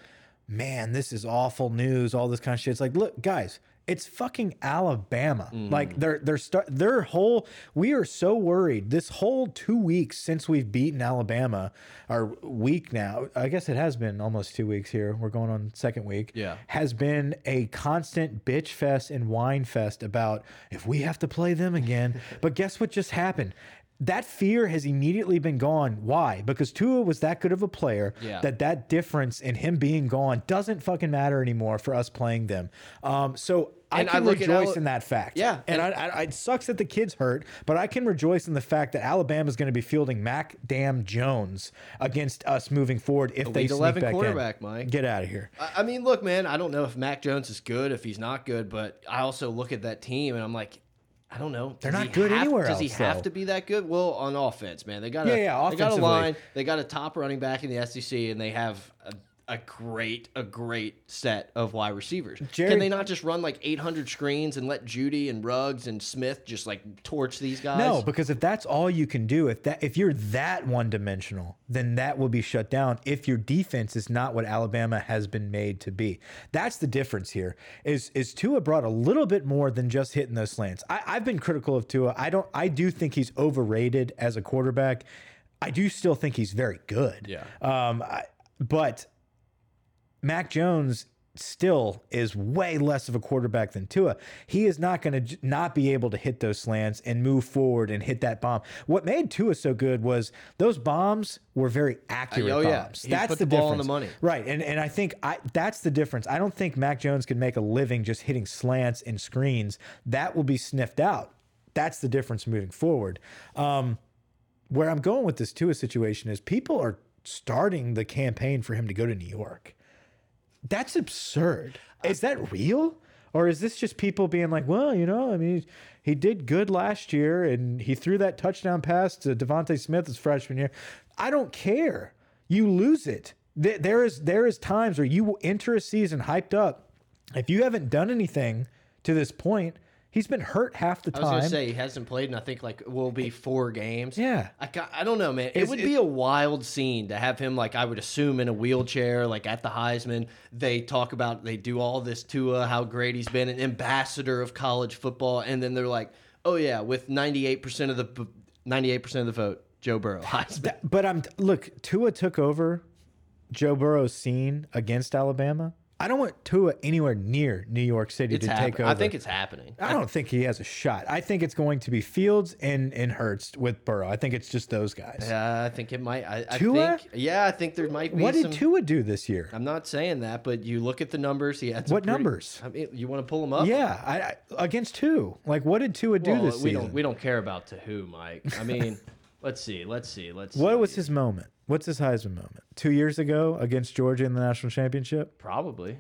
Man, this is awful news. All this kind of shit. It's like, look, guys, it's fucking Alabama. Mm. Like they're they're start their whole. We are so worried. This whole two weeks since we've beaten Alabama, our week now. I guess it has been almost two weeks here. We're going on second week. Yeah. has been a constant bitch fest and wine fest about if we have to play them again. *laughs* but guess what just happened? That fear has immediately been gone. Why? Because Tua was that good of a player Yeah. that that difference in him being gone doesn't fucking matter anymore for us playing them. Um, so I And I can at rejoice in that fact. Yeah, and, I, I, it sucks that the kids hurt, but I can rejoice in the fact that Alabama is going to be fielding Mac Damn Jones against us moving forward if they sneak 11 back in. quarterback, Mike. Get out of here. I I mean, look, man, I don't know if Mac Jones is good, if he's not good, but I also look at that team and I'm like, I don't know. They're Does not good have- anywhere Does he else, have though. to be that good? Well, on offense, man, they got a Yeah, yeah, they got a line, they got a top running back in the SEC, and they have a, a great a great set of wide receivers. Jared- Can they not just run like 800 screens and let Jeudy and Ruggs and Smith just like torch these guys? No, because if that's all you can do, if that if you're that one dimensional, then that will be shut down. If your defense is not what Alabama has been made to be, that's the difference here. Is is Tua brought a little bit more than just hitting those slants. I, I've been critical of Tua. I don't. I do think he's overrated as a quarterback. I do still think he's very good. Yeah. Um. I, but Mac Jones still is way less of a quarterback than Tua. He is not going to not be able to hit those slants and move forward and hit that bomb. What made Tua so good was those bombs were very accurate oh, yeah. bombs. He That's put the, the ball on difference. the money. Right. And and I think I that's the difference. I don't think Mac Jones can make a living just hitting slants and screens. That will be sniffed out. That's the difference moving forward. Um, where I'm going with this Tua situation is people are starting the campaign for him to go to New York. That's absurd. Is that real? Or is this just people being like, well, you know, I mean, he did good last year and he threw that touchdown pass to DeVonta Smith his freshman year. I don't care. You lose it. There is there is times where you will enter a season hyped up. If you haven't done anything to this point, He's been hurt half the time. I was gonna say he hasn't played and I think like will be four games. Yeah. I I don't know, man. It Is would it- be a wild scene to have him like I would assume in a wheelchair, like at the Heisman. They talk about they do all this to uh, how great he's been, an ambassador of college football, and then they're like, oh yeah, with ninety eight percent of the ninety eight percent of the vote, Joe Burrow *laughs* Heisman. but I'm look, Tua took over Joe Burrow's scene against Alabama. I don't want Tua anywhere near New York City It's to take over. I think it's happening. I don't think he has a shot. I think it's going to be Fields and and Hurts with Burrow. I think it's just those guys. Yeah, I think it might. I, I Tua? think. Yeah, I think there might be. what did some, Tua do this year? I'm not saying that, but you look at the numbers. He had What pretty- numbers? I mean, you want to pull them up? Yeah, I, I against who? Like, what did Tua do Well, this we season? don't we don't care about to who, Mike. I mean, *laughs* let's see, let's see, let's. what see. was his moment? What's his Heisman moment? Two years ago against Georgia in the national championship. Probably.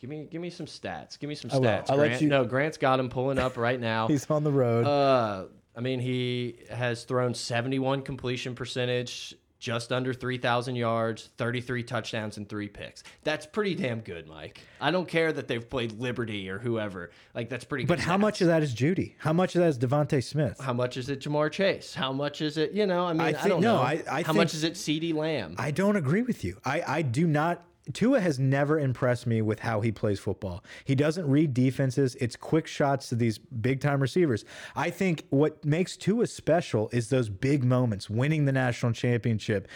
Give me give me some stats. Give me some will. stats. I'll let Grant. you- No, Grant's got him pulling up right now. *laughs* He's on the road. uh, I mean, he has thrown 71 completion percentage, just under 3,000 yards, 33 touchdowns, and three picks. That's pretty damn good, Mike. I don't care that they've played Liberty or whoever. Like that's pretty. good but how stats. much of that is Jeudy? How much of that is DeVonta Smith? How much is it Ja'Marr Chase? How much is it? You know, I mean, I, I don't no, know. I- I How think- much is it? CeeDee Lamb. I don't agree with you. I, I do not. Tua has never impressed me with how he plays football. He doesn't read defenses. It's quick shots to these big time receivers. I think what makes Tua special is those big moments, winning the national championship,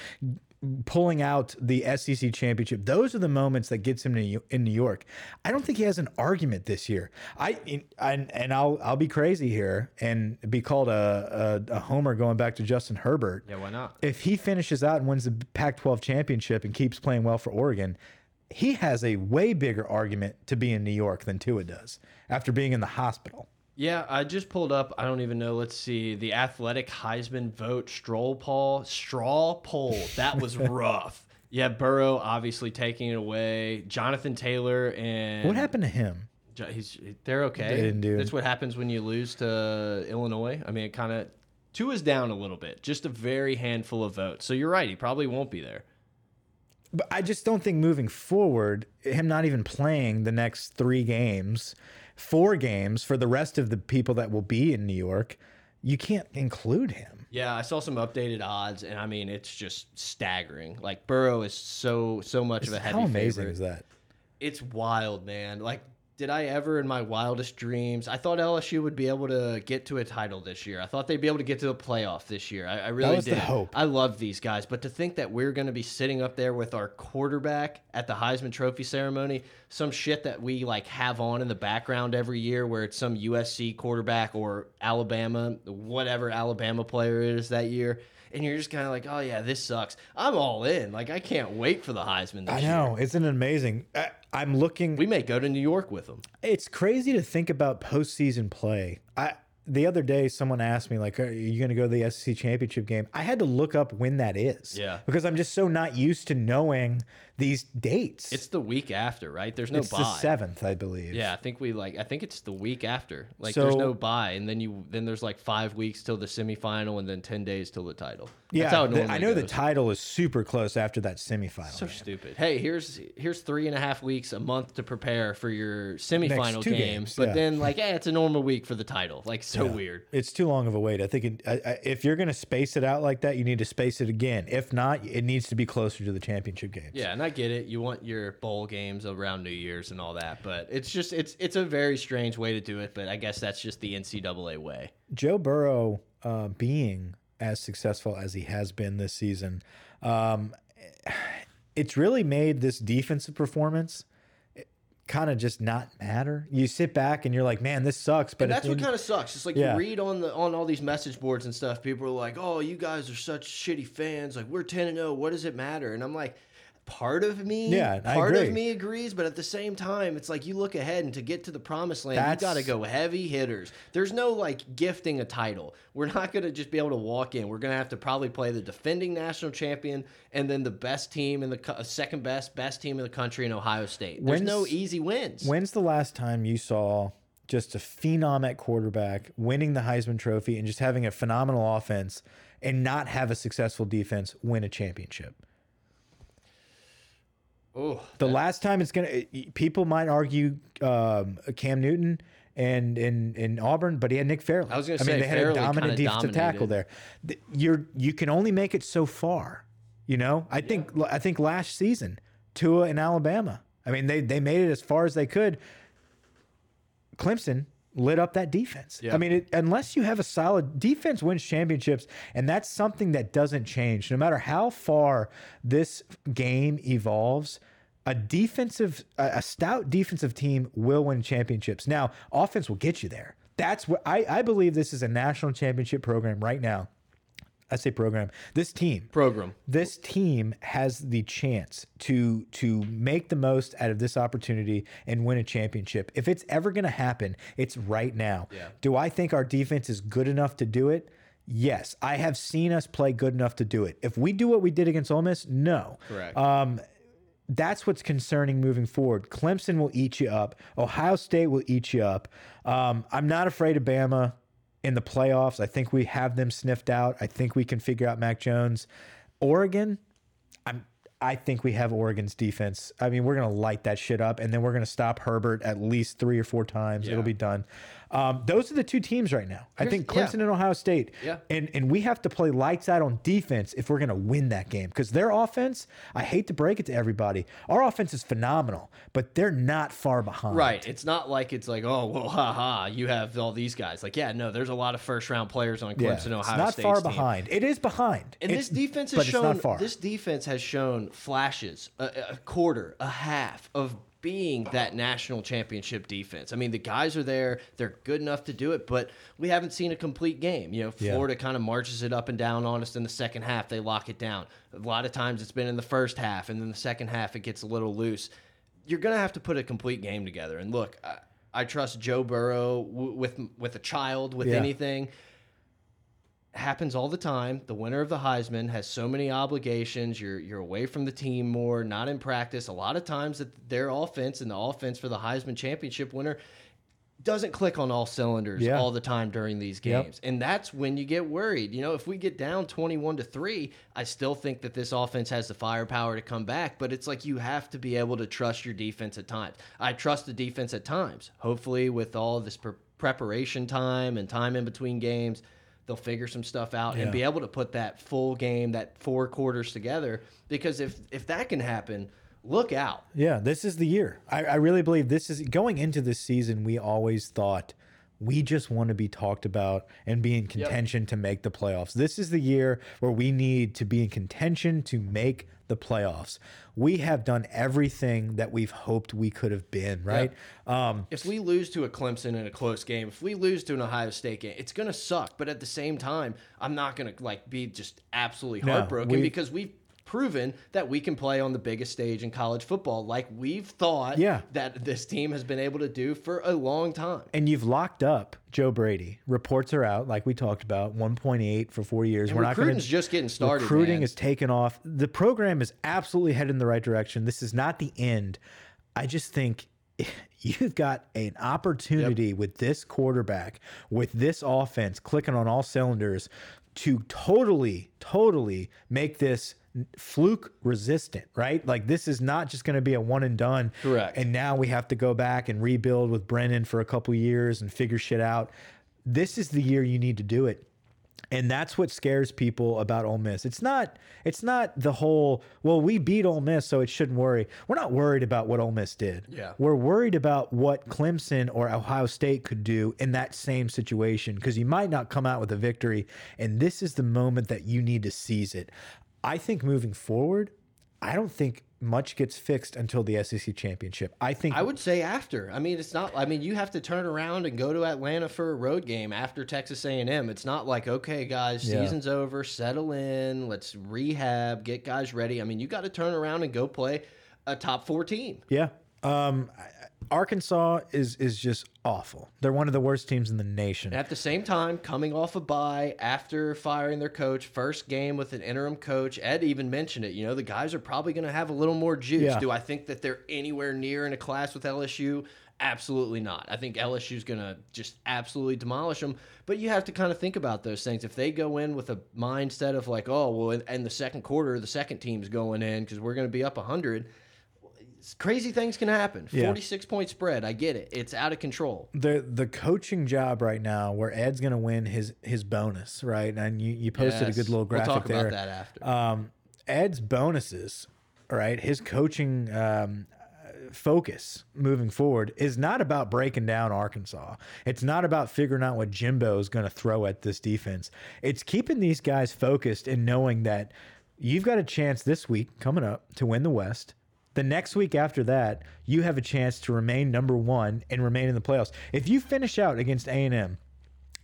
pulling out the SEC championship. Those are the moments that gets him to, in New York. I don't think he has an argument this year. I and, and I'll I'll be crazy here and be called a, a, a homer going back to Justin Herbert yeah, why not? if he finishes out and wins the Pac 12 championship and keeps playing well for Oregon, he has a way bigger argument to be in New York than Tua does after being in the hospital. Yeah, I just pulled up. I don't even know. Let's see the athletic Heisman vote stroll poll. Straw poll. That was *laughs* rough. Yeah, Burrow obviously taking it away. Jonathan Taylor and What happened to him? Jo- He's they're okay. They didn't do- That's what happens when you lose to Illinois. I mean, it kind of two is down a little bit, just a very handful of votes. So you're right. He probably won't be there. But I just don't think moving forward, him not even playing the next three games, four games for the rest of the people that will be in New York, you can't include him. Yeah, I saw some updated odds, and I mean, it's just staggering. Like Burrow is so so much of a heavy How amazing favorite. is that? It's wild, man. Like, did I ever in my wildest dreams? I thought LSU would be able to get to a title this year. I thought they'd be able to get to the playoff this year. I, I really did. hope. I love these guys, but to think that we're going to be sitting up there with our quarterback at the Heisman Trophy ceremony, some shit that we like have on in the background every year, where it's some USC quarterback or Alabama, whatever Alabama player it is that year. And you're just kind of like, oh yeah, this sucks. I'm all in. Like I can't wait for the Heisman this I year. know. Isn't it amazing? I, I'm looking. We may go to New York with them. It's crazy to think about postseason play. I the other day someone asked me like, "Are you going to go to the SEC championship game?" I had to look up when that is. Yeah. Because I'm just so not used to knowing these dates. It's the week after, right? There's no it's bye. the seventh, I believe. Yeah, I think we like. I think it's the week after. Like, So- there's no bye, and then you then there's like five weeks till the semifinal, and then ten days till the title. Yeah. That's how it the- I know the title is super close after that semifinal. So man. stupid. Hey, here's here's three and a half weeks, a month to prepare for your semifinal game, games, but yeah. then like, eh, it's a normal week for the title. Like, so weird. It's too long of a wait. I think it, I, I, if you're going to space it out like that, you need to space it again. If not, it needs to be closer to the championship games. Yeah, and I get it. You want your bowl games around New Year's and all that, but it's just it's it's a very strange way to do it. But I guess that's just the NCAA way. Joe Burrow uh, being as successful as he has been this season, um, it's really made this defensive performance kind of just not matter. You sit back and you're like, man, this sucks. But And that's what kind of sucks. It's like Yeah. you read on the on all these message boards and stuff. People are like, "Oh, you guys are such shitty fans. Like we're ten and zero. What does it matter?" And I'm like, part of me, Yeah, part of me agrees, but at the same time, it's like you look ahead and to get to the promised land, That's- you got to go heavy hitters. There's no like gifting a title. We're not going to just be able to walk in. We're going to have to probably play the defending national champion and then the best team in the uh, second best best team in the country in Ohio State. There's no easy wins. When's the last time you saw just a phenom at quarterback winning the Heisman Trophy and just having a phenomenal offense and not have a successful defense win a championship? Oh, The last time it's gonna, people might argue um, Cam Newton. and in in Auburn, but he had Nick Fairley. I was gonna I mean, say, they had a dominant defensive tackle there. You're you can only make it so far. You know, I think I think last season Tua in Alabama. I mean, they they made it as far as they could. Clemson lit up that defense. Yeah. I mean, it, unless you have a solid defense wins championships, and that's something that doesn't change. No matter how far this game evolves, a defensive, a, a stout defensive team will win championships. Now, offense will get you there. That's what I, I believe. This is a national championship program right now. I say program. This team Program. this team has the chance to to make the most out of this opportunity and win a championship. If it's ever going to happen, it's right now. Yeah. Do I think our defense is good enough to do it? Yes, I have seen us play good enough to do it. If we do what we did against Ole Miss, no. Correct. Um, that's what's concerning moving forward. Clemson will eat you up. Ohio State will eat you up. Um, I'm not afraid of Bama in the playoffs. I think we have them sniffed out. I think we can figure out Mac Jones. Oregon, I'm. I think we have Oregon's defense. I mean, we're gonna light that shit up, and then we're gonna stop Herbert at least three or four times. It'll be done. Um, those are the two teams right now. I think Clemson and Ohio State. Yeah. And and we have to play lights out on defense if we're going to win that game because their offense, I hate to break it to everybody, our offense is phenomenal, but they're not far behind. Right. It's not like it's like, oh, well, haha, you have all these guys. Like, yeah, no, there's a lot of first round players on Clemson, Yeah. Ohio it's not State's far team. behind. It is behind. And It- this defense has it's shown this defense has shown flashes, a, a quarter, a half of being that national championship defense. I mean, the guys are there; they're good enough to do it, but we haven't seen a complete game. You know, Yeah. Florida kind of marches it up and down on us in the second half. They lock it down. A lot of times, it's been in the first half, and then the second half, it gets a little loose. You're gonna have to put a complete game together. And look, I, I trust Joe Burrow w with with a child with Yeah. anything happens all the time. The winner of the Heisman has so many obligations. You're you're away from the team more, not in practice. A lot of times that their offense and the offense for the Heisman championship winner doesn't click on all cylinders Yeah. all the time during these Yep. games. And that's when you get worried. You know, if we get down 21 to 3, I still think that this offense has the firepower to come back, but it's like you have to be able to trust your defense at times. I trust the defense at times. Hopefully with all this pre preparation time and time in between games, they'll figure some stuff out Yeah. and be able to put that full game, that four quarters together because if if that can happen, look out. Yeah, this is the year. I, I really believe this is going into this season. We always thought we just want to be talked about and be in contention to make the playoffs. This is the year where we need to be in contention to make the playoffs. We have done everything that we've hoped we could have been, right? Um, if we lose to a Clemson in a close game, if we lose to an Ohio State game, it's gonna suck. But at the same time, I'm not gonna like be just absolutely No, heartbroken we- because we've proven that we can play on the biggest stage in college football, like we've thought Yeah. that this team has been able to do for a long time. and you've locked up Joe Brady. Reports are out, like we talked about, 1.8 for four years. And We're not going recruiting's just getting started. Recruiting man. is taken off. The program is absolutely headed in the right direction. This is not the end. I just think *laughs* you've got an opportunity with this quarterback, with this offense clicking on all cylinders to totally, totally make this fluke resistant, right? Like this is not just going to be a one and done. Correct. And now we have to go back and rebuild with Brennan for a couple years and figure shit out. This is the year you need to do it. And that's what scares people about Ole Miss. It's not it's not the whole, well, we beat Ole Miss, so it shouldn't worry. We're not worried about what Ole Miss did. Yeah. We're worried about what Clemson or Ohio State could do in that same situation because you might not come out with a victory. And this is the moment that you need to seize it. I think moving forward, I don't think much gets fixed until the SEC championship. I think I would say after. I mean, it's not. I mean, you have to turn around and go to Atlanta for a road game after Texas A&M. It's not like okay, guys, Yeah. season's over, settle in, let's rehab, get guys ready. I mean, you got to turn around and go play a top four team. Yeah. Um, I- Arkansas is is just awful. They're one of the worst teams in the nation. At the same time, coming off a bye after firing their coach, first game with an interim coach. Ed even mentioned it. You know, the guys are probably going to have a little more juice. Yeah. Do I think that they're anywhere near in a class with LSU? Absolutely not. I think LSU's going to just absolutely demolish them. But you have to kind of think about those things. If they go in with a mindset of like, oh, well, in, in the second quarter, the second team's going in because we're going to be up 100 crazy things can happen. Yeah. 46 point spread. I get it. It's out of control. the the coaching job right now, where Ed's going to win his his bonus, right? And you you posted a good little graphic We'll talk there. about that after. Um, Ed's bonuses, right? His coaching um, focus moving forward is not about breaking down Arkansas. It's not about figuring out what Jimbo is going to throw at this defense. It's keeping these guys focused and knowing that you've got a chance this week coming up to win the West. The next week after that, you have a chance to remain number one and remain in the playoffs. If you finish out against A and M,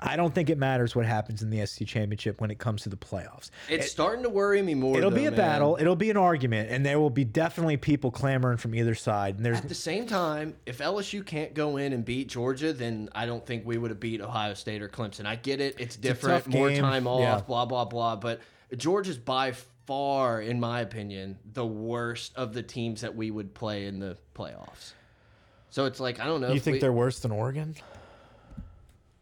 I don't think it matters what happens in the SEC championship when it comes to the playoffs. it's starting to worry me more. It'll though, be a man. battle. It'll be an argument, and there will be definitely people clamoring from either side. And there's At the same time, if LSU can't go in and beat Georgia, then I don't think we would have beat Ohio State or Clemson. I get it; it's different, tough more game. time off, Yeah. blah blah blah. But Georgia's by far, in my opinion, the worst of the teams that we would play in the playoffs. So it's like I don't know. you think we- they're worse than Oregon?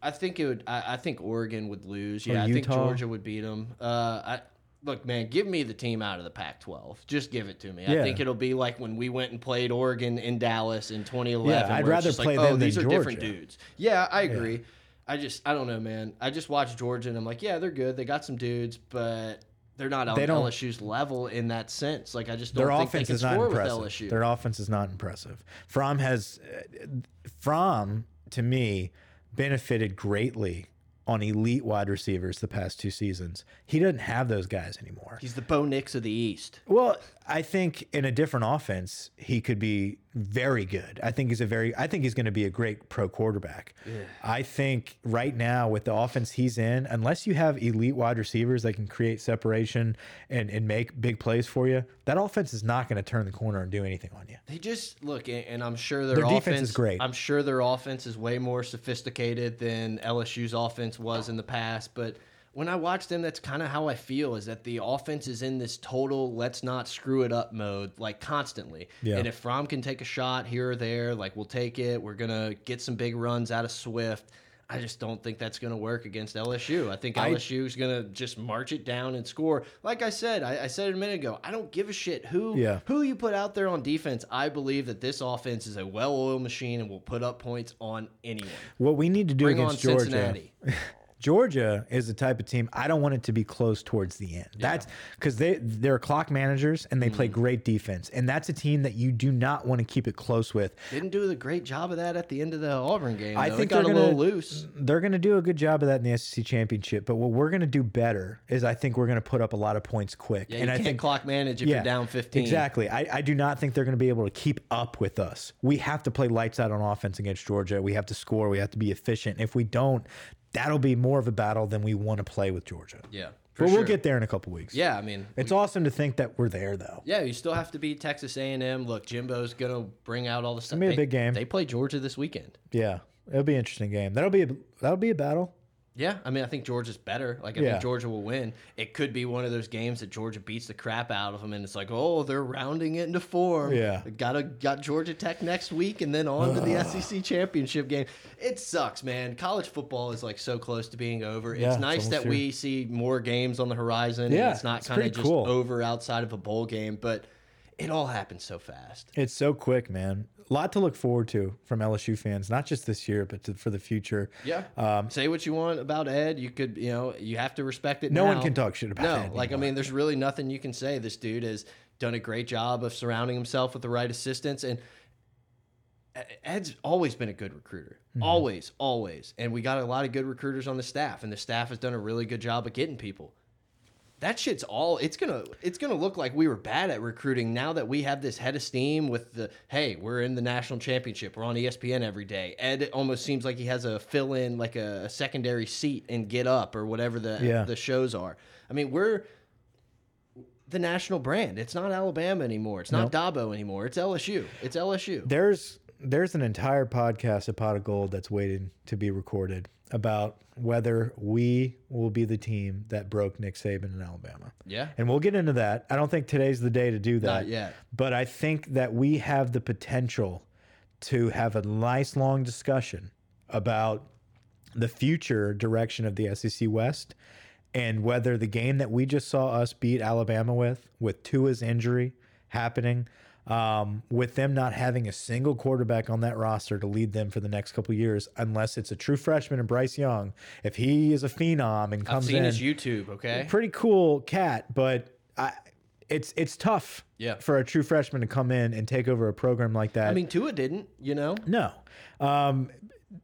I think it would. I, I think Oregon would lose. Yeah, I think Georgia would beat them. Uh, I look, man, give me the team out of the Pac-12. Just give it to me. I think it'll be like when we went and played Oregon in Dallas in 2011. Yeah, I'd rather play like, them oh, than these are different Georgia. dudes. Yeah, I agree. I just, I don't know, man. I just watched Georgia and I'm like, yeah, they're good. They got some dudes, but. They're not on They don't- LSU's level in that sense. Like I just don't Their think offense they can is not score with. LSU. Their offense is not impressive. Fromm has, uh, Fromm to me benefited greatly on elite wide receivers the past two seasons. He doesn't have those guys anymore. He's the Bo Nix of the East. Well, I think in a different offense, he could be very good. I think he's a very I think he's going to be a great pro quarterback. I think right now with the offense he's in, unless you have elite wide receivers that can create separation and, and make big plays for you, that offense is not going to turn the corner and do anything on you. They just look, and I'm sure their, Their defense is great. I'm sure their offense is way more sophisticated than LSU's offense was in the past. But when I watch them, that's kind of how I feel. Is that the offense is in this total let's not screw it up mode, like constantly. Yeah. And if Fromm can take a shot here or there, like we'll take it. We're gonna get some big runs out of Swift. I just don't think that's going to work against LSU. I think LSU is going to just march it down and score. Like I said, I, I said it a minute ago. I don't give a shit who Yeah. who you put out there on defense. I believe that this offense is a well-oiled machine and will put up points on anyone. What we need to do Bring on against Georgia. Cincinnati. Georgia is the type of team I don't want it to be close towards the end. That's because they they're clock managers and they Mm-hmm. play great defense, and that's a team that you do not want to keep it close with. Didn't do a great job of that at the end of the Auburn game. I though. think it got a they're little gonna- loose. They're going to do a good job of that in the SEC championship. But what we're going to do better is I think we're going to put up a lot of points quick. Yeah, and you I can't think clock manage if you're down 15. Exactly. I, I do not think they're going to be able to keep up with us. We have to play lights out on offense against Georgia. We have to score. We have to be efficient. If we don't, that'll be more of a battle than we want to play with Georgia. Yeah, But sure. we'll get there in a couple weeks. Yeah, I mean, It's awesome to think that we're there, though. yeah, you still have to beat Texas A&M. Look, Jimbo's gonna bring out all the stuff. be a They- big game. They play Georgia this weekend. Yeah. It'll be an interesting game. That'll be a that'll be a battle. Yeah, I mean, I think Georgia's better. Like, I Yeah. think Georgia will win. It could be one of those games that Georgia beats the crap out of them, and it's like, oh, they're rounding it into form. Yeah. got a got Georgia Tech next week, and then on to the *sighs* SEC championship game. It sucks, man. College football is like so close to being over. Yeah, it's it's nice almost that here. we see more games on the horizon. Yeah, and it's not kind of just cool. over outside of a bowl game, but it all happens so fast. It's so quick, man. A lot to look forward to from LSU fans, not just this year, but to, for the future. Yeah. Um, Say what you want about Ed. You could, you know, you have to respect it. No one can talk shit about no, Ed like I mean, there's really nothing you can say. This dude has done a great job of surrounding himself with the right assistants, and Ed's always been a good recruiter. Mm-hmm. Always, always. And we got a lot of good recruiters on the staff, and the staff has done a really good job of getting people. That shit's all it's gonna it's gonna look like we were bad at recruiting now that we have this head of steam with the hey, we're in the national championship, we're on ESPN every day. Ed almost seems like he has a fill in like a, a secondary seat and get up or whatever the Yeah. the shows are. I mean, we're the national brand. It's not Alabama anymore. It's not Dabo anymore. It's LSU. It's LSU. there's there's an entire podcast, a pot of gold, that's waiting to be recorded about whether we will be the team that broke Nick Saban in Alabama. Yeah. And we'll get into that. I don't think today's the day to do that. Not yet. But I think that we have the potential to have a nice long discussion about the future direction of the SEC West and whether the game that we just saw us beat Alabama with, with Tua's injury happening, um, with them not having a single quarterback on that roster to lead them for the next couple years, unless it's a true freshman and Bryce Young. If he is a phenom and comes I've seen in, his YouTube. Okay. pretty cool cat, but I, it's it's tough Yeah. for a true freshman to come in and take over a program like that. I mean, Tua didn't. You know. no, um,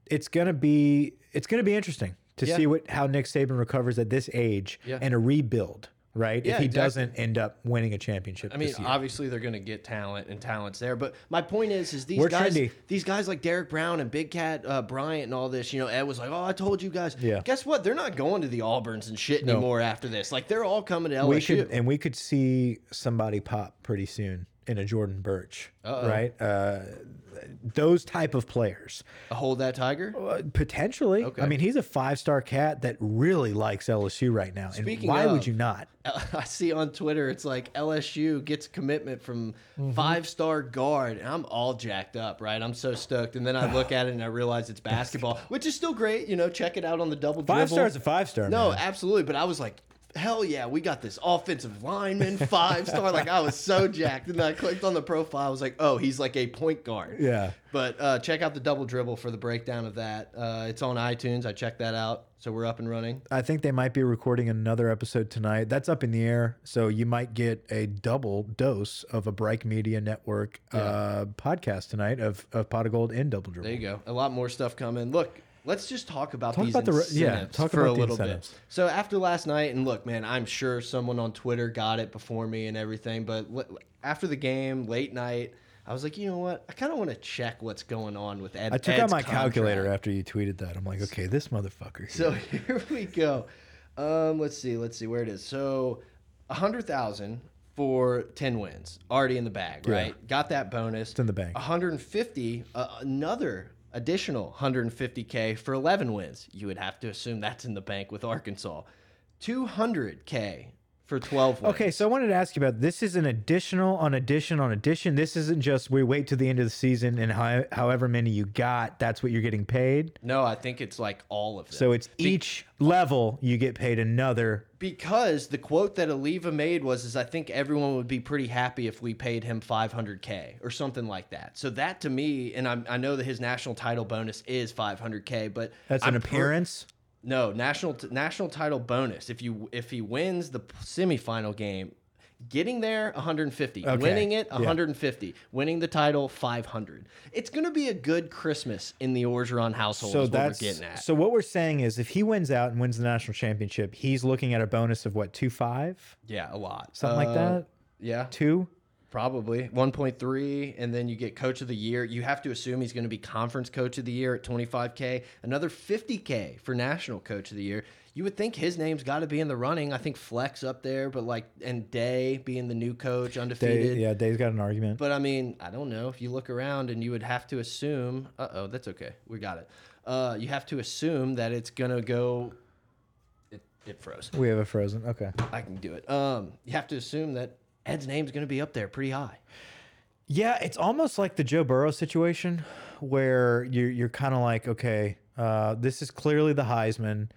it's gonna be it's gonna be interesting to Yeah. see what how Nick Saban recovers at this age Yeah. and a rebuild. Right, Yeah, if he exactly. doesn't end up winning a championship, I mean, obviously they're going to get talent and talents there, but my point is, is these We're guys, trendy. these guys like Derek Brown and Big Cat uh, Bryant and all this. You know, Ed was like, "Oh, I told you guys." Yeah. Guess what? They're not going to the Auburns and shit No. anymore after this. Like they're all coming to LSU. we could and we could see somebody pop pretty soon in a Jordan Burch, Uh-oh. right? Uh, those type of players, hold that tiger. Uh, potentially. Okay. I mean, he's a five star cat that really likes LSU right now. Speaking and why would you not? *laughs* I see on Twitter, it's like LSU gets commitment from Mm-hmm. five star guard, and I'm all jacked up, right? I'm so stoked, and then I look at it and I realize it's *laughs* basketball, which is still great. You know, check it out on the double Five dribble. stars a five star. No, man. absolutely. But I was like, hell yeah, we got this offensive lineman, five star. like I was so jacked. And then I clicked on the profile. I was like, oh, he's like a point guard. Yeah. But uh, check out the double dribble for the breakdown of that. Uh, it's on iTunes. I checked that out. So we're up and running. I think they might be recording another episode tonight. That's up in the air, so you might get a double dose of a Bright Media Network uh, podcast tonight of of Pot of Gold and Double Dribble. There you go. A lot more stuff coming. Look, let's just talk about Talk these about the yeah, talk for about a little incentives. bit. So after last night, and look, man, I'm sure someone on Twitter got it before me and everything. But after the game, late night, I was like, you know what? I kind of want to check what's going on with Ed. I took out Ed's my calculator after you tweeted that. I'm like, okay, this motherfucker. So *laughs* here we go. Um, let's see, let's see where it is. So a hundred thousand for ten wins, already in the bag, Yeah. right? Got that bonus. It's in the bank. 150, uh, another additional 150k for 11 wins. You would have to assume that's in the bank with Arkansas. 200k for 12 wins. Okay, so I wanted to ask you about this is an additional on addition on addition. This isn't just we wait to the end of the season and how, however many you got, that's what you're getting paid. No, I think it's like all of them. So it's each level you get paid another. because the quote that Oliva made was is I think everyone would be pretty happy if we paid him 500k or something like that. So that to me and I'm, I know that his national title bonus is 500k, but That's an I'm per- appearance. No, national national title bonus if you if he wins the semifinal game, getting there 150, Okay, winning it yeah. 150, winning the title 500. It's going to be a good Christmas in the Orgeron household so what that's we're getting at. so what we're saying is if he wins out and wins the national championship, he's looking at a bonus of what two five yeah, a lot. something like Uh, that. Yeah. Two. Probably 1.3, and then you get coach of the year. You have to assume he's going to be conference coach of the year at 25K, another 50K for national coach of the year. You would think his name's got to be in the running. I think Fleck's up there, but like, and Day being the new coach, undefeated. Day, yeah, Day's got an argument. But I mean, I don't know. If you look around and you would have to assume, uh oh, that's okay. We got it. Uh, you have to assume that it's going to go. It, it froze. we have a frozen. Okay. I can do it. Um, you have to assume that Ed's name's going to be up there pretty high. Yeah, it's almost like the Joe Burrow situation where you're you're kind of like, okay, uh, this is clearly the Heisman.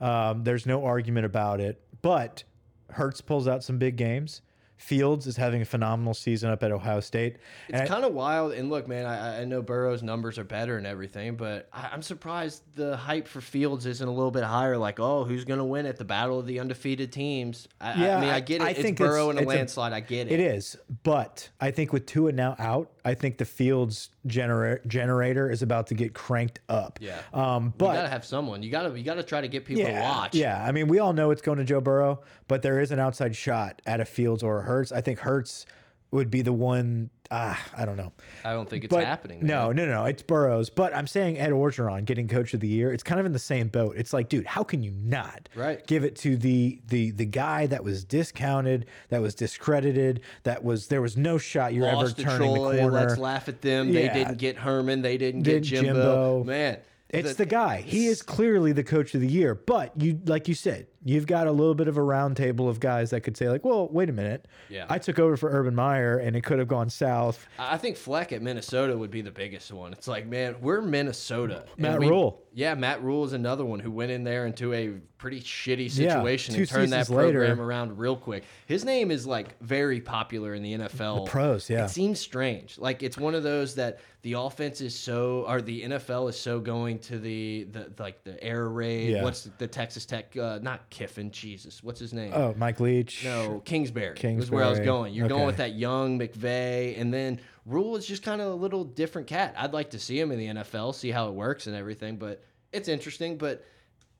Um, there's no argument about it. But Hurts pulls out some big games. Fields is having a phenomenal season up at Ohio State. It's kind of wild. And look, man, I, I know Burrow's numbers are better and everything, but I, I'm surprised the hype for Fields isn't a little bit higher. Like, oh, who's going to win at the battle of the undefeated teams? I, I mean, I get it. I it's think Burrow it's- in a a- landslide. I get it. It is, but I think with Tua now out, I think the Fields genera generator is about to get cranked up. Yeah. Um, but You gotta have someone. You gotta you gotta try to get people to watch. Yeah, I mean, we all know it's going to Joe Burrow, but there is an outside shot at a Fields or a Hurts. I think Hurts would be the one. Ah, I don't know. I don't think it's But happening. no, man. no, no, it's Burrows. But I'm saying Ed Orgeron getting Coach of the Year. It's kind of in the same boat. It's like, dude, how can you not Right. give it to the the the guy that was discounted, that was discredited, that was there was no shot you're Lost ever turning Troy. the corner. Let's laugh at them. They didn't get Herman. They didn't Didn't get Jimbo. Jimbo. Man, It's the, guy. He is clearly the coach of the year. But you, like you said, you've got a little bit of a round table of guys that could say like, well, wait a minute, Yeah. I took over for Urban Meyer and it could have gone south. I think Fleck at Minnesota would be the biggest one. It's like, man, we're Minnesota. Matt we- Rule. Yeah, Matt Rhule is another one who went in there into a pretty shitty situation two and turned that seasons later- program around real quick. His name is like very popular in the NFL. The pros, yeah. It seems strange. Like it's one of those that the offense is so, or the NFL is so going to the the like the air raid. Yeah. What's the Texas Tech? Uh, not Kiffin. Jesus, what's his name? Oh, Mike Leach. No, Kingsbury, Kingsbury was where I was going. You're going with that young McVay, and then Rhule is just kind of a little different cat. I'd like to see him in the NFL, see how it works and everything, but it's interesting. But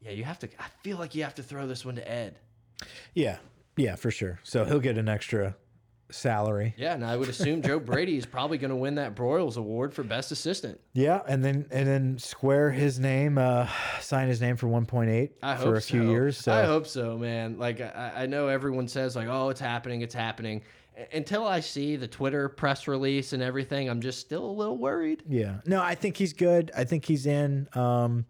yeah, you have to. I feel like you have to throw this one to Ed. Yeah, yeah, for sure. So he'll get an extra salary. Yeah, and I would assume Joe Brady is probably going to win that Broyles Award for best assistant. Yeah, and then and then square his name, uh, sign his name for one point eight I for a few years. So I hope so, man. Like I, I know everyone says like, oh, it's happening, it's happening. Until I see the Twitter press release and everything, I'm just still a little worried. Yeah. No, I think he's good. I think he's in. Um,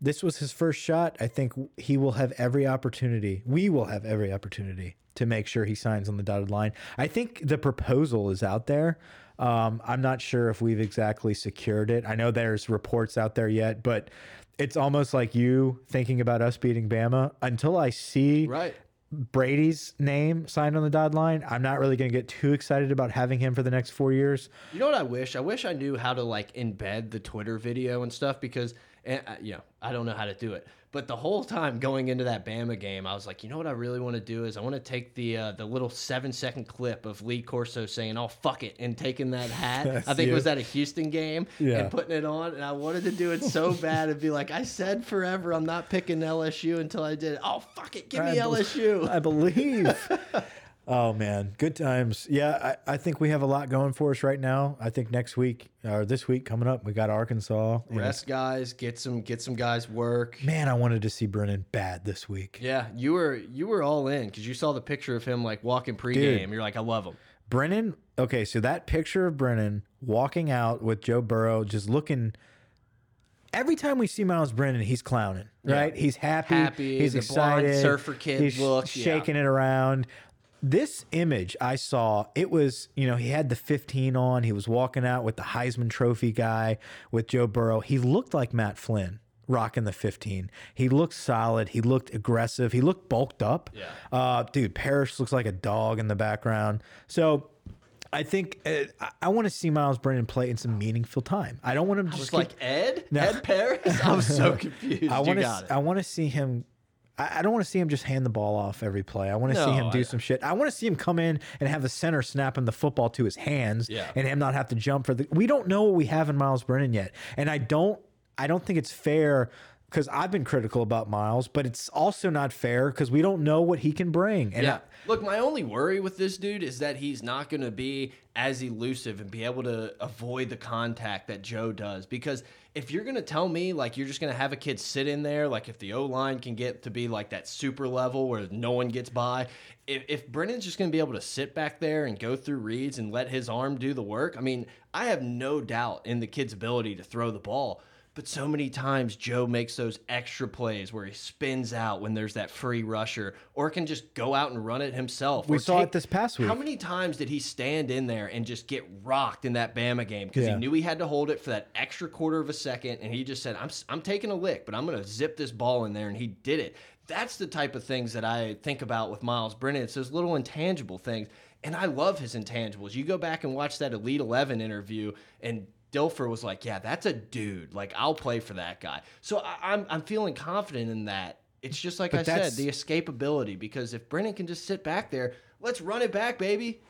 this was his first shot. I think he will have every opportunity. We will have every opportunity to make sure he signs on the dotted line. I think the proposal is out there. Um, I'm not sure if we've exactly secured it. I know there's reports out there yet, but it's almost like you thinking about us beating Bama. Until I see Right. Brady's name signed on the dotted line, I'm not really going to get too excited about having him for the next four years. You know what I wish? I wish I knew how to like embed the Twitter video and stuff because, and, uh, you know, I don't know how to do it. But the whole time going into that Bama game, I was like, you know what I really want to do is I want to take the uh, the little seven second clip of Lee Corso saying, "Oh fuck it," and taking that hat. *laughs* That's I think you. it was at a Houston game Yeah. and putting it on, and I wanted to do it so *laughs* bad and be like, I said forever, I'm not picking LSU until I did it. Oh fuck it, give me I bel- LSU. I believe. *laughs* oh man, good times. Yeah, I, I think we have a lot going for us right now. I think next week or this week coming up, we got Arkansas. Rest guys, get some get some guys work. Man, I wanted to see Brennan bad this week. Yeah, you were you were all in because you saw the picture of him like walking pregame. You're like, I love him. Brennan. Okay, so that picture of Brennan walking out with Joe Burrow, just looking. Every time we see Myles Brennan, he's clowning, right? He's happy. Happy, He's excited. surfer kid He's look, yeah. shaking it around. This image I saw, it was, you know, he had the 15 on. He was walking out with the Heisman Trophy guy with Joe Burrow. He looked like Matt Flynn rocking the 15. He looked solid. He looked aggressive. He looked bulked up. Yeah. Uh, dude, Parrish looks like a dog in the background. So I think uh, I, want to see Myles Brennan play in some meaningful time. I don't want him to Just like Ed, No. Ed Paris. I was so *laughs* confused. I want to. I want to see him. I I don't want to see him just hand the ball off every play. I want to see him do I- some shit. I want to see him come in and have the center snapping the football to his hands, Yeah. and him not have to jump for the. We don't know what we have in Myles Brennan yet, and I don't. I don't think it's fair because I've been critical about Myles, but it's also not fair because we don't know what he can bring. And yeah. Look, my only worry with this dude is that he's not going to be as elusive and be able to avoid the contact that Joe does. Because if you're going to tell me, like, you're just going to have a kid sit in there, like, if the O line can get to be like that super level where no one gets by, if, if Brennan's just going to be able to sit back there and go through reads and let his arm do the work, I mean, I have no doubt in the kid's ability to throw the ball. But so many times Joe makes those extra plays where he spins out when there's that free rusher, or can just go out and run it himself. We saw it this past week. How many times did he stand in there and just get rocked in that Bama game because Yeah. he knew he had to hold it for that extra quarter of a second, and he just said, "I'm I'm taking a lick, but I'm going to zip this ball in there," and he did it. That's the type of things that I think about with Myles Brennan. It's those little intangible things, and I love his intangibles. You go back and watch that Elite Eleven interview, and Dilfer was like, "Yeah, that's a dude. Like, I'll play for that guy." So I, I'm I'm feeling confident in that. It's just like But I said, the escapability. Because if Brennan can just sit back there, let's run it back, baby.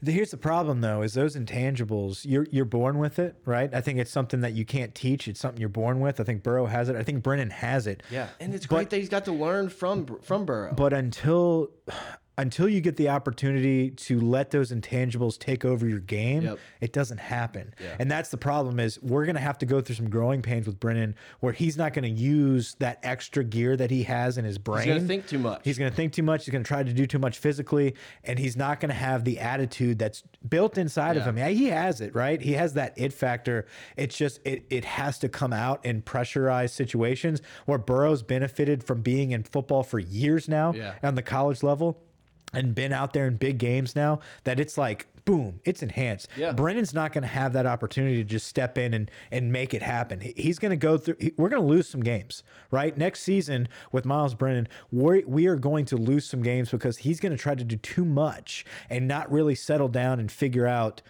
The- Here's the problem, though: is those intangibles. You're you're born with it, right? I think it's something that you can't teach. It's something you're born with. I think Burrow has it. I think Brennan has it. Yeah, and it's But- great that he's got to learn from from Burrow. But until until you get the opportunity to let those intangibles take over your game, Yep. it doesn't happen. Yeah. And that's the problem is we're going to have to go through some growing pains with Brennan where he's not going to use that extra gear that he has in his brain. He's gonna think too much. He's going to think too much. He's going to try to do too much physically, and he's not going to have the attitude that's built inside of him. Yeah, he has it, right? He has that it factor. It's just it it has to come out in pressurized situations where Burrow's benefited from being in football for years now Yeah. on the college level and been out there in big games now that it's like boom it's enhanced. Yeah. brennan's not going to have that opportunity to just step in and and make it happen. He's going to go through he- we're going to lose some games right? Next season with myles brennan we're, we are going to lose some games because he's going to try to do too much and not really settle down and figure out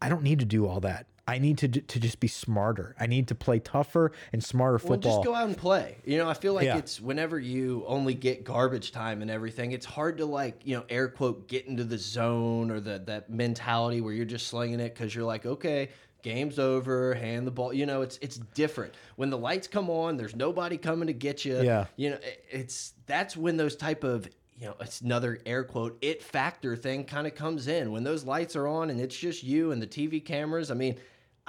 i don't need to do all that i need to, to just be smarter i need to play tougher and smarter football. Well, just go out and play. You know, I feel like Yeah. it's whenever you only get garbage time and everything, it's hard to like, you know, air quote get into the zone or the that mentality where you're just slinging it because you're like, okay, game's over, hand the ball. You know, it's it's different when the lights come on. There's nobody coming to get you. Yeah. you know, it- it's that's when those type of you know, it's another air quote it factor thing kind of comes in when those lights are on and it's just you and the TV cameras. I mean.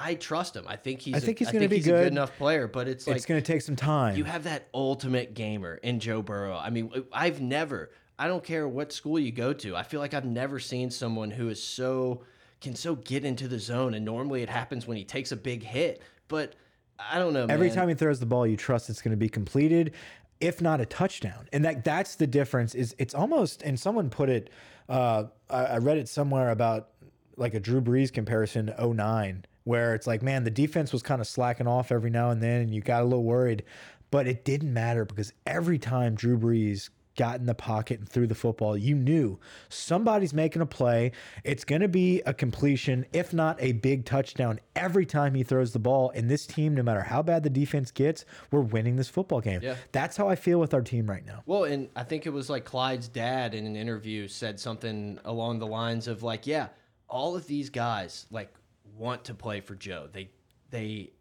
I trust him. I think he's. I think he's gonna be a good. good enough player, but it's like it's going to take some time you have that ultimate gamer in Joe Burrow. I mean, I've never, I don't care what school you go to, I feel like I've never seen someone who is so, can so get into the zone. And normally it happens when he takes a big hit. But I don't know. Every man. time he throws the ball, you trust it's going to be completed, if not a touchdown. And that that's the difference. Is it's almost and someone put it. Uh, I, I read it somewhere about like a Drew Brees comparison to 09, where it's like, man, the defense was kind of slacking off every now and then, and you got a little worried, but it didn't matter because every time Drew Brees got in the pocket and threw the football, you knew somebody's making a play. It's going to be a completion, if not a big touchdown, every time he throws the ball. And this team, no matter how bad the defense gets, we're winning this football game. Yeah. That's how I feel with our team right now. Well, and I think it was like Clyde's dad in an interview said something along the lines of like, yeah, all of these guys like want to play for Joe. They they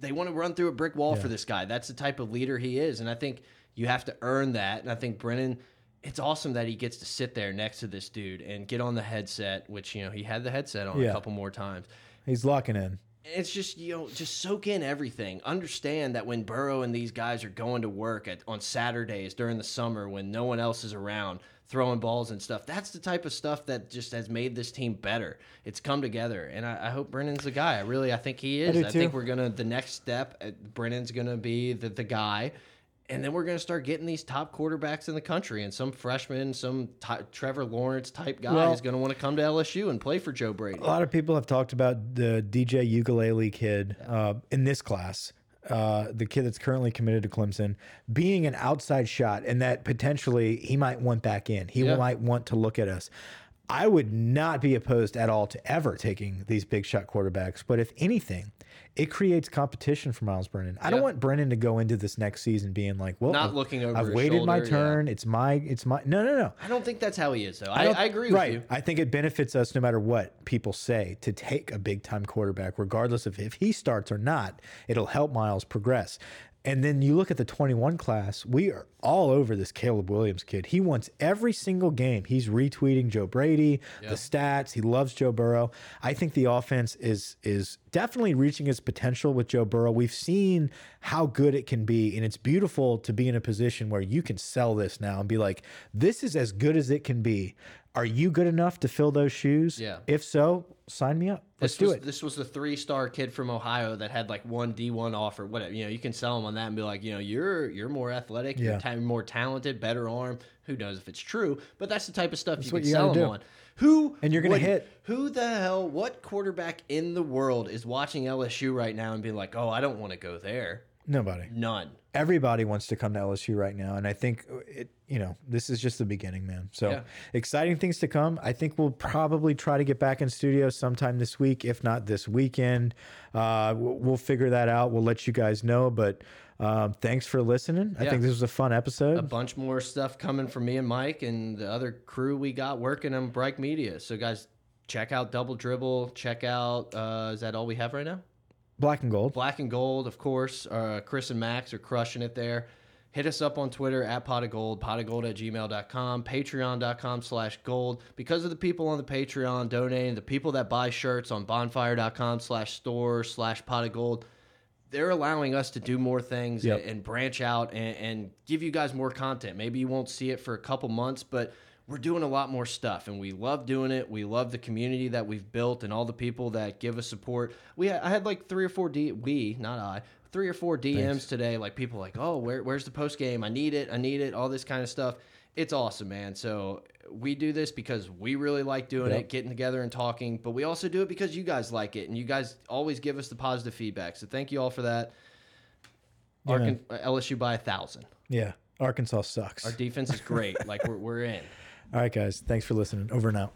they want to run through a brick wall for this guy. That's the type of leader he is, and I think you have to earn that. And I think Brennan, it's awesome that he gets to sit there next to this dude and get on the headset, which you know he had the headset on Yeah. a couple more times He's locking in. it's just you know just soak in everything understand that when burrow and these guys are going to work at on saturdays during the summer when no one else is around throwing balls and stuff. That's the type of stuff that just has made this team better. It's come together and i, I hope brennan's the guy. I really i think he is. do i, think we're gonna the next step uh, brennan's gonna be the, the guy and then we're going to start getting these top quarterbacks in the country, and some freshman, some Trevor Lawrence type guy Well- is going to want to come to LSU and play for Joe Brady. A lot of people have talked about the DJ Uiagalelei kid uh, in this class, uh, the kid that's currently committed to Clemson, being an outside shot, and that potentially he might want back in. He Yeah. might want to look at us. I would not be opposed at all to ever taking these big shot quarterbacks, but if anything, it creates competition for Myles Brennan. I don't want Brennan to go into this next season being like, "Well, Not I've- looking over I've waited my shoulder, yeah. turn. It's my, it's my." No, no, no. I don't think that's how he is, though. I, don't- I, agree right. with you. I think it benefits us no matter what people say to take a big time quarterback, regardless of if he starts or not. It'll help Miles progress. And then you look at the 21 class, we are all over this Caleb Williams kid. He wants every single game. He's retweeting Joe Brady, the stats. He loves Joe Burrow. I think the offense is is definitely reaching its potential with Joe Burrow. We've seen how good it can be, and it's beautiful to be in a position where you can sell this now and be like, this is as good as it can be. Are you good enough to fill those shoes? Yeah. If so, sign me up. Let's This do was, it. This was the three-star kid from Ohio that had like one D1 offer. Whatever, you know, you can sell him on that and be like, you know, you're you're more athletic, Yeah. you're ta- more talented, better arm. Who knows if it's true? But that's the type of stuff you can you sell him do. on. Who And you're gonna would- hit. Who the hell? What quarterback in the world is watching LSU right now and being like, oh, I don't want to go there? Nobody. None. Everybody wants to come to LSU right now, and I think it. You know, this is just the beginning, man. So Yeah. exciting things to come. I think we'll probably try to get back in studio sometime this week, if not this weekend. Uh, we'll, figure that out. We'll let you guys know. But um, thanks for listening. I think this was a fun episode. a bunch more stuff coming from me and Mike and the other crew we got working on Bright Media. So guys, check out Double Dribble. Check out. Uh, is that all we have right now? Black and gold. Black and Gold, of course. Uh, Chris and Max are crushing it there. Hit us up on Twitter at pot of gold, pot of gold at gmail.com, patreon.com slash gold. Because of the people on the Patreon donating, the people that buy shirts on bonfire.com slash store slash pot of gold, they're allowing us to do more things Yep. and, and branch out and, and give you guys more content. Maybe you won't see it for a couple months, but we're doing a lot more stuff and we love doing it. We love the community that we've built and all the people that give us support. We I had like three or four D we, not I, three or four DMs today like people like, "Oh, where, where's the post game? I need it. I need it." All this kind of stuff. It's awesome, man. So we do this because we really like doing Yep. it, getting together and talking, but we also do it because you guys like it and you guys always give us the positive feedback. So thank you all for that. Yeah, Arkan, uh, LSU by a thousand. Yeah. Arkansas sucks. Our defense is great. *laughs* like we're we're in. All right, guys. Thanks for listening. Over and out.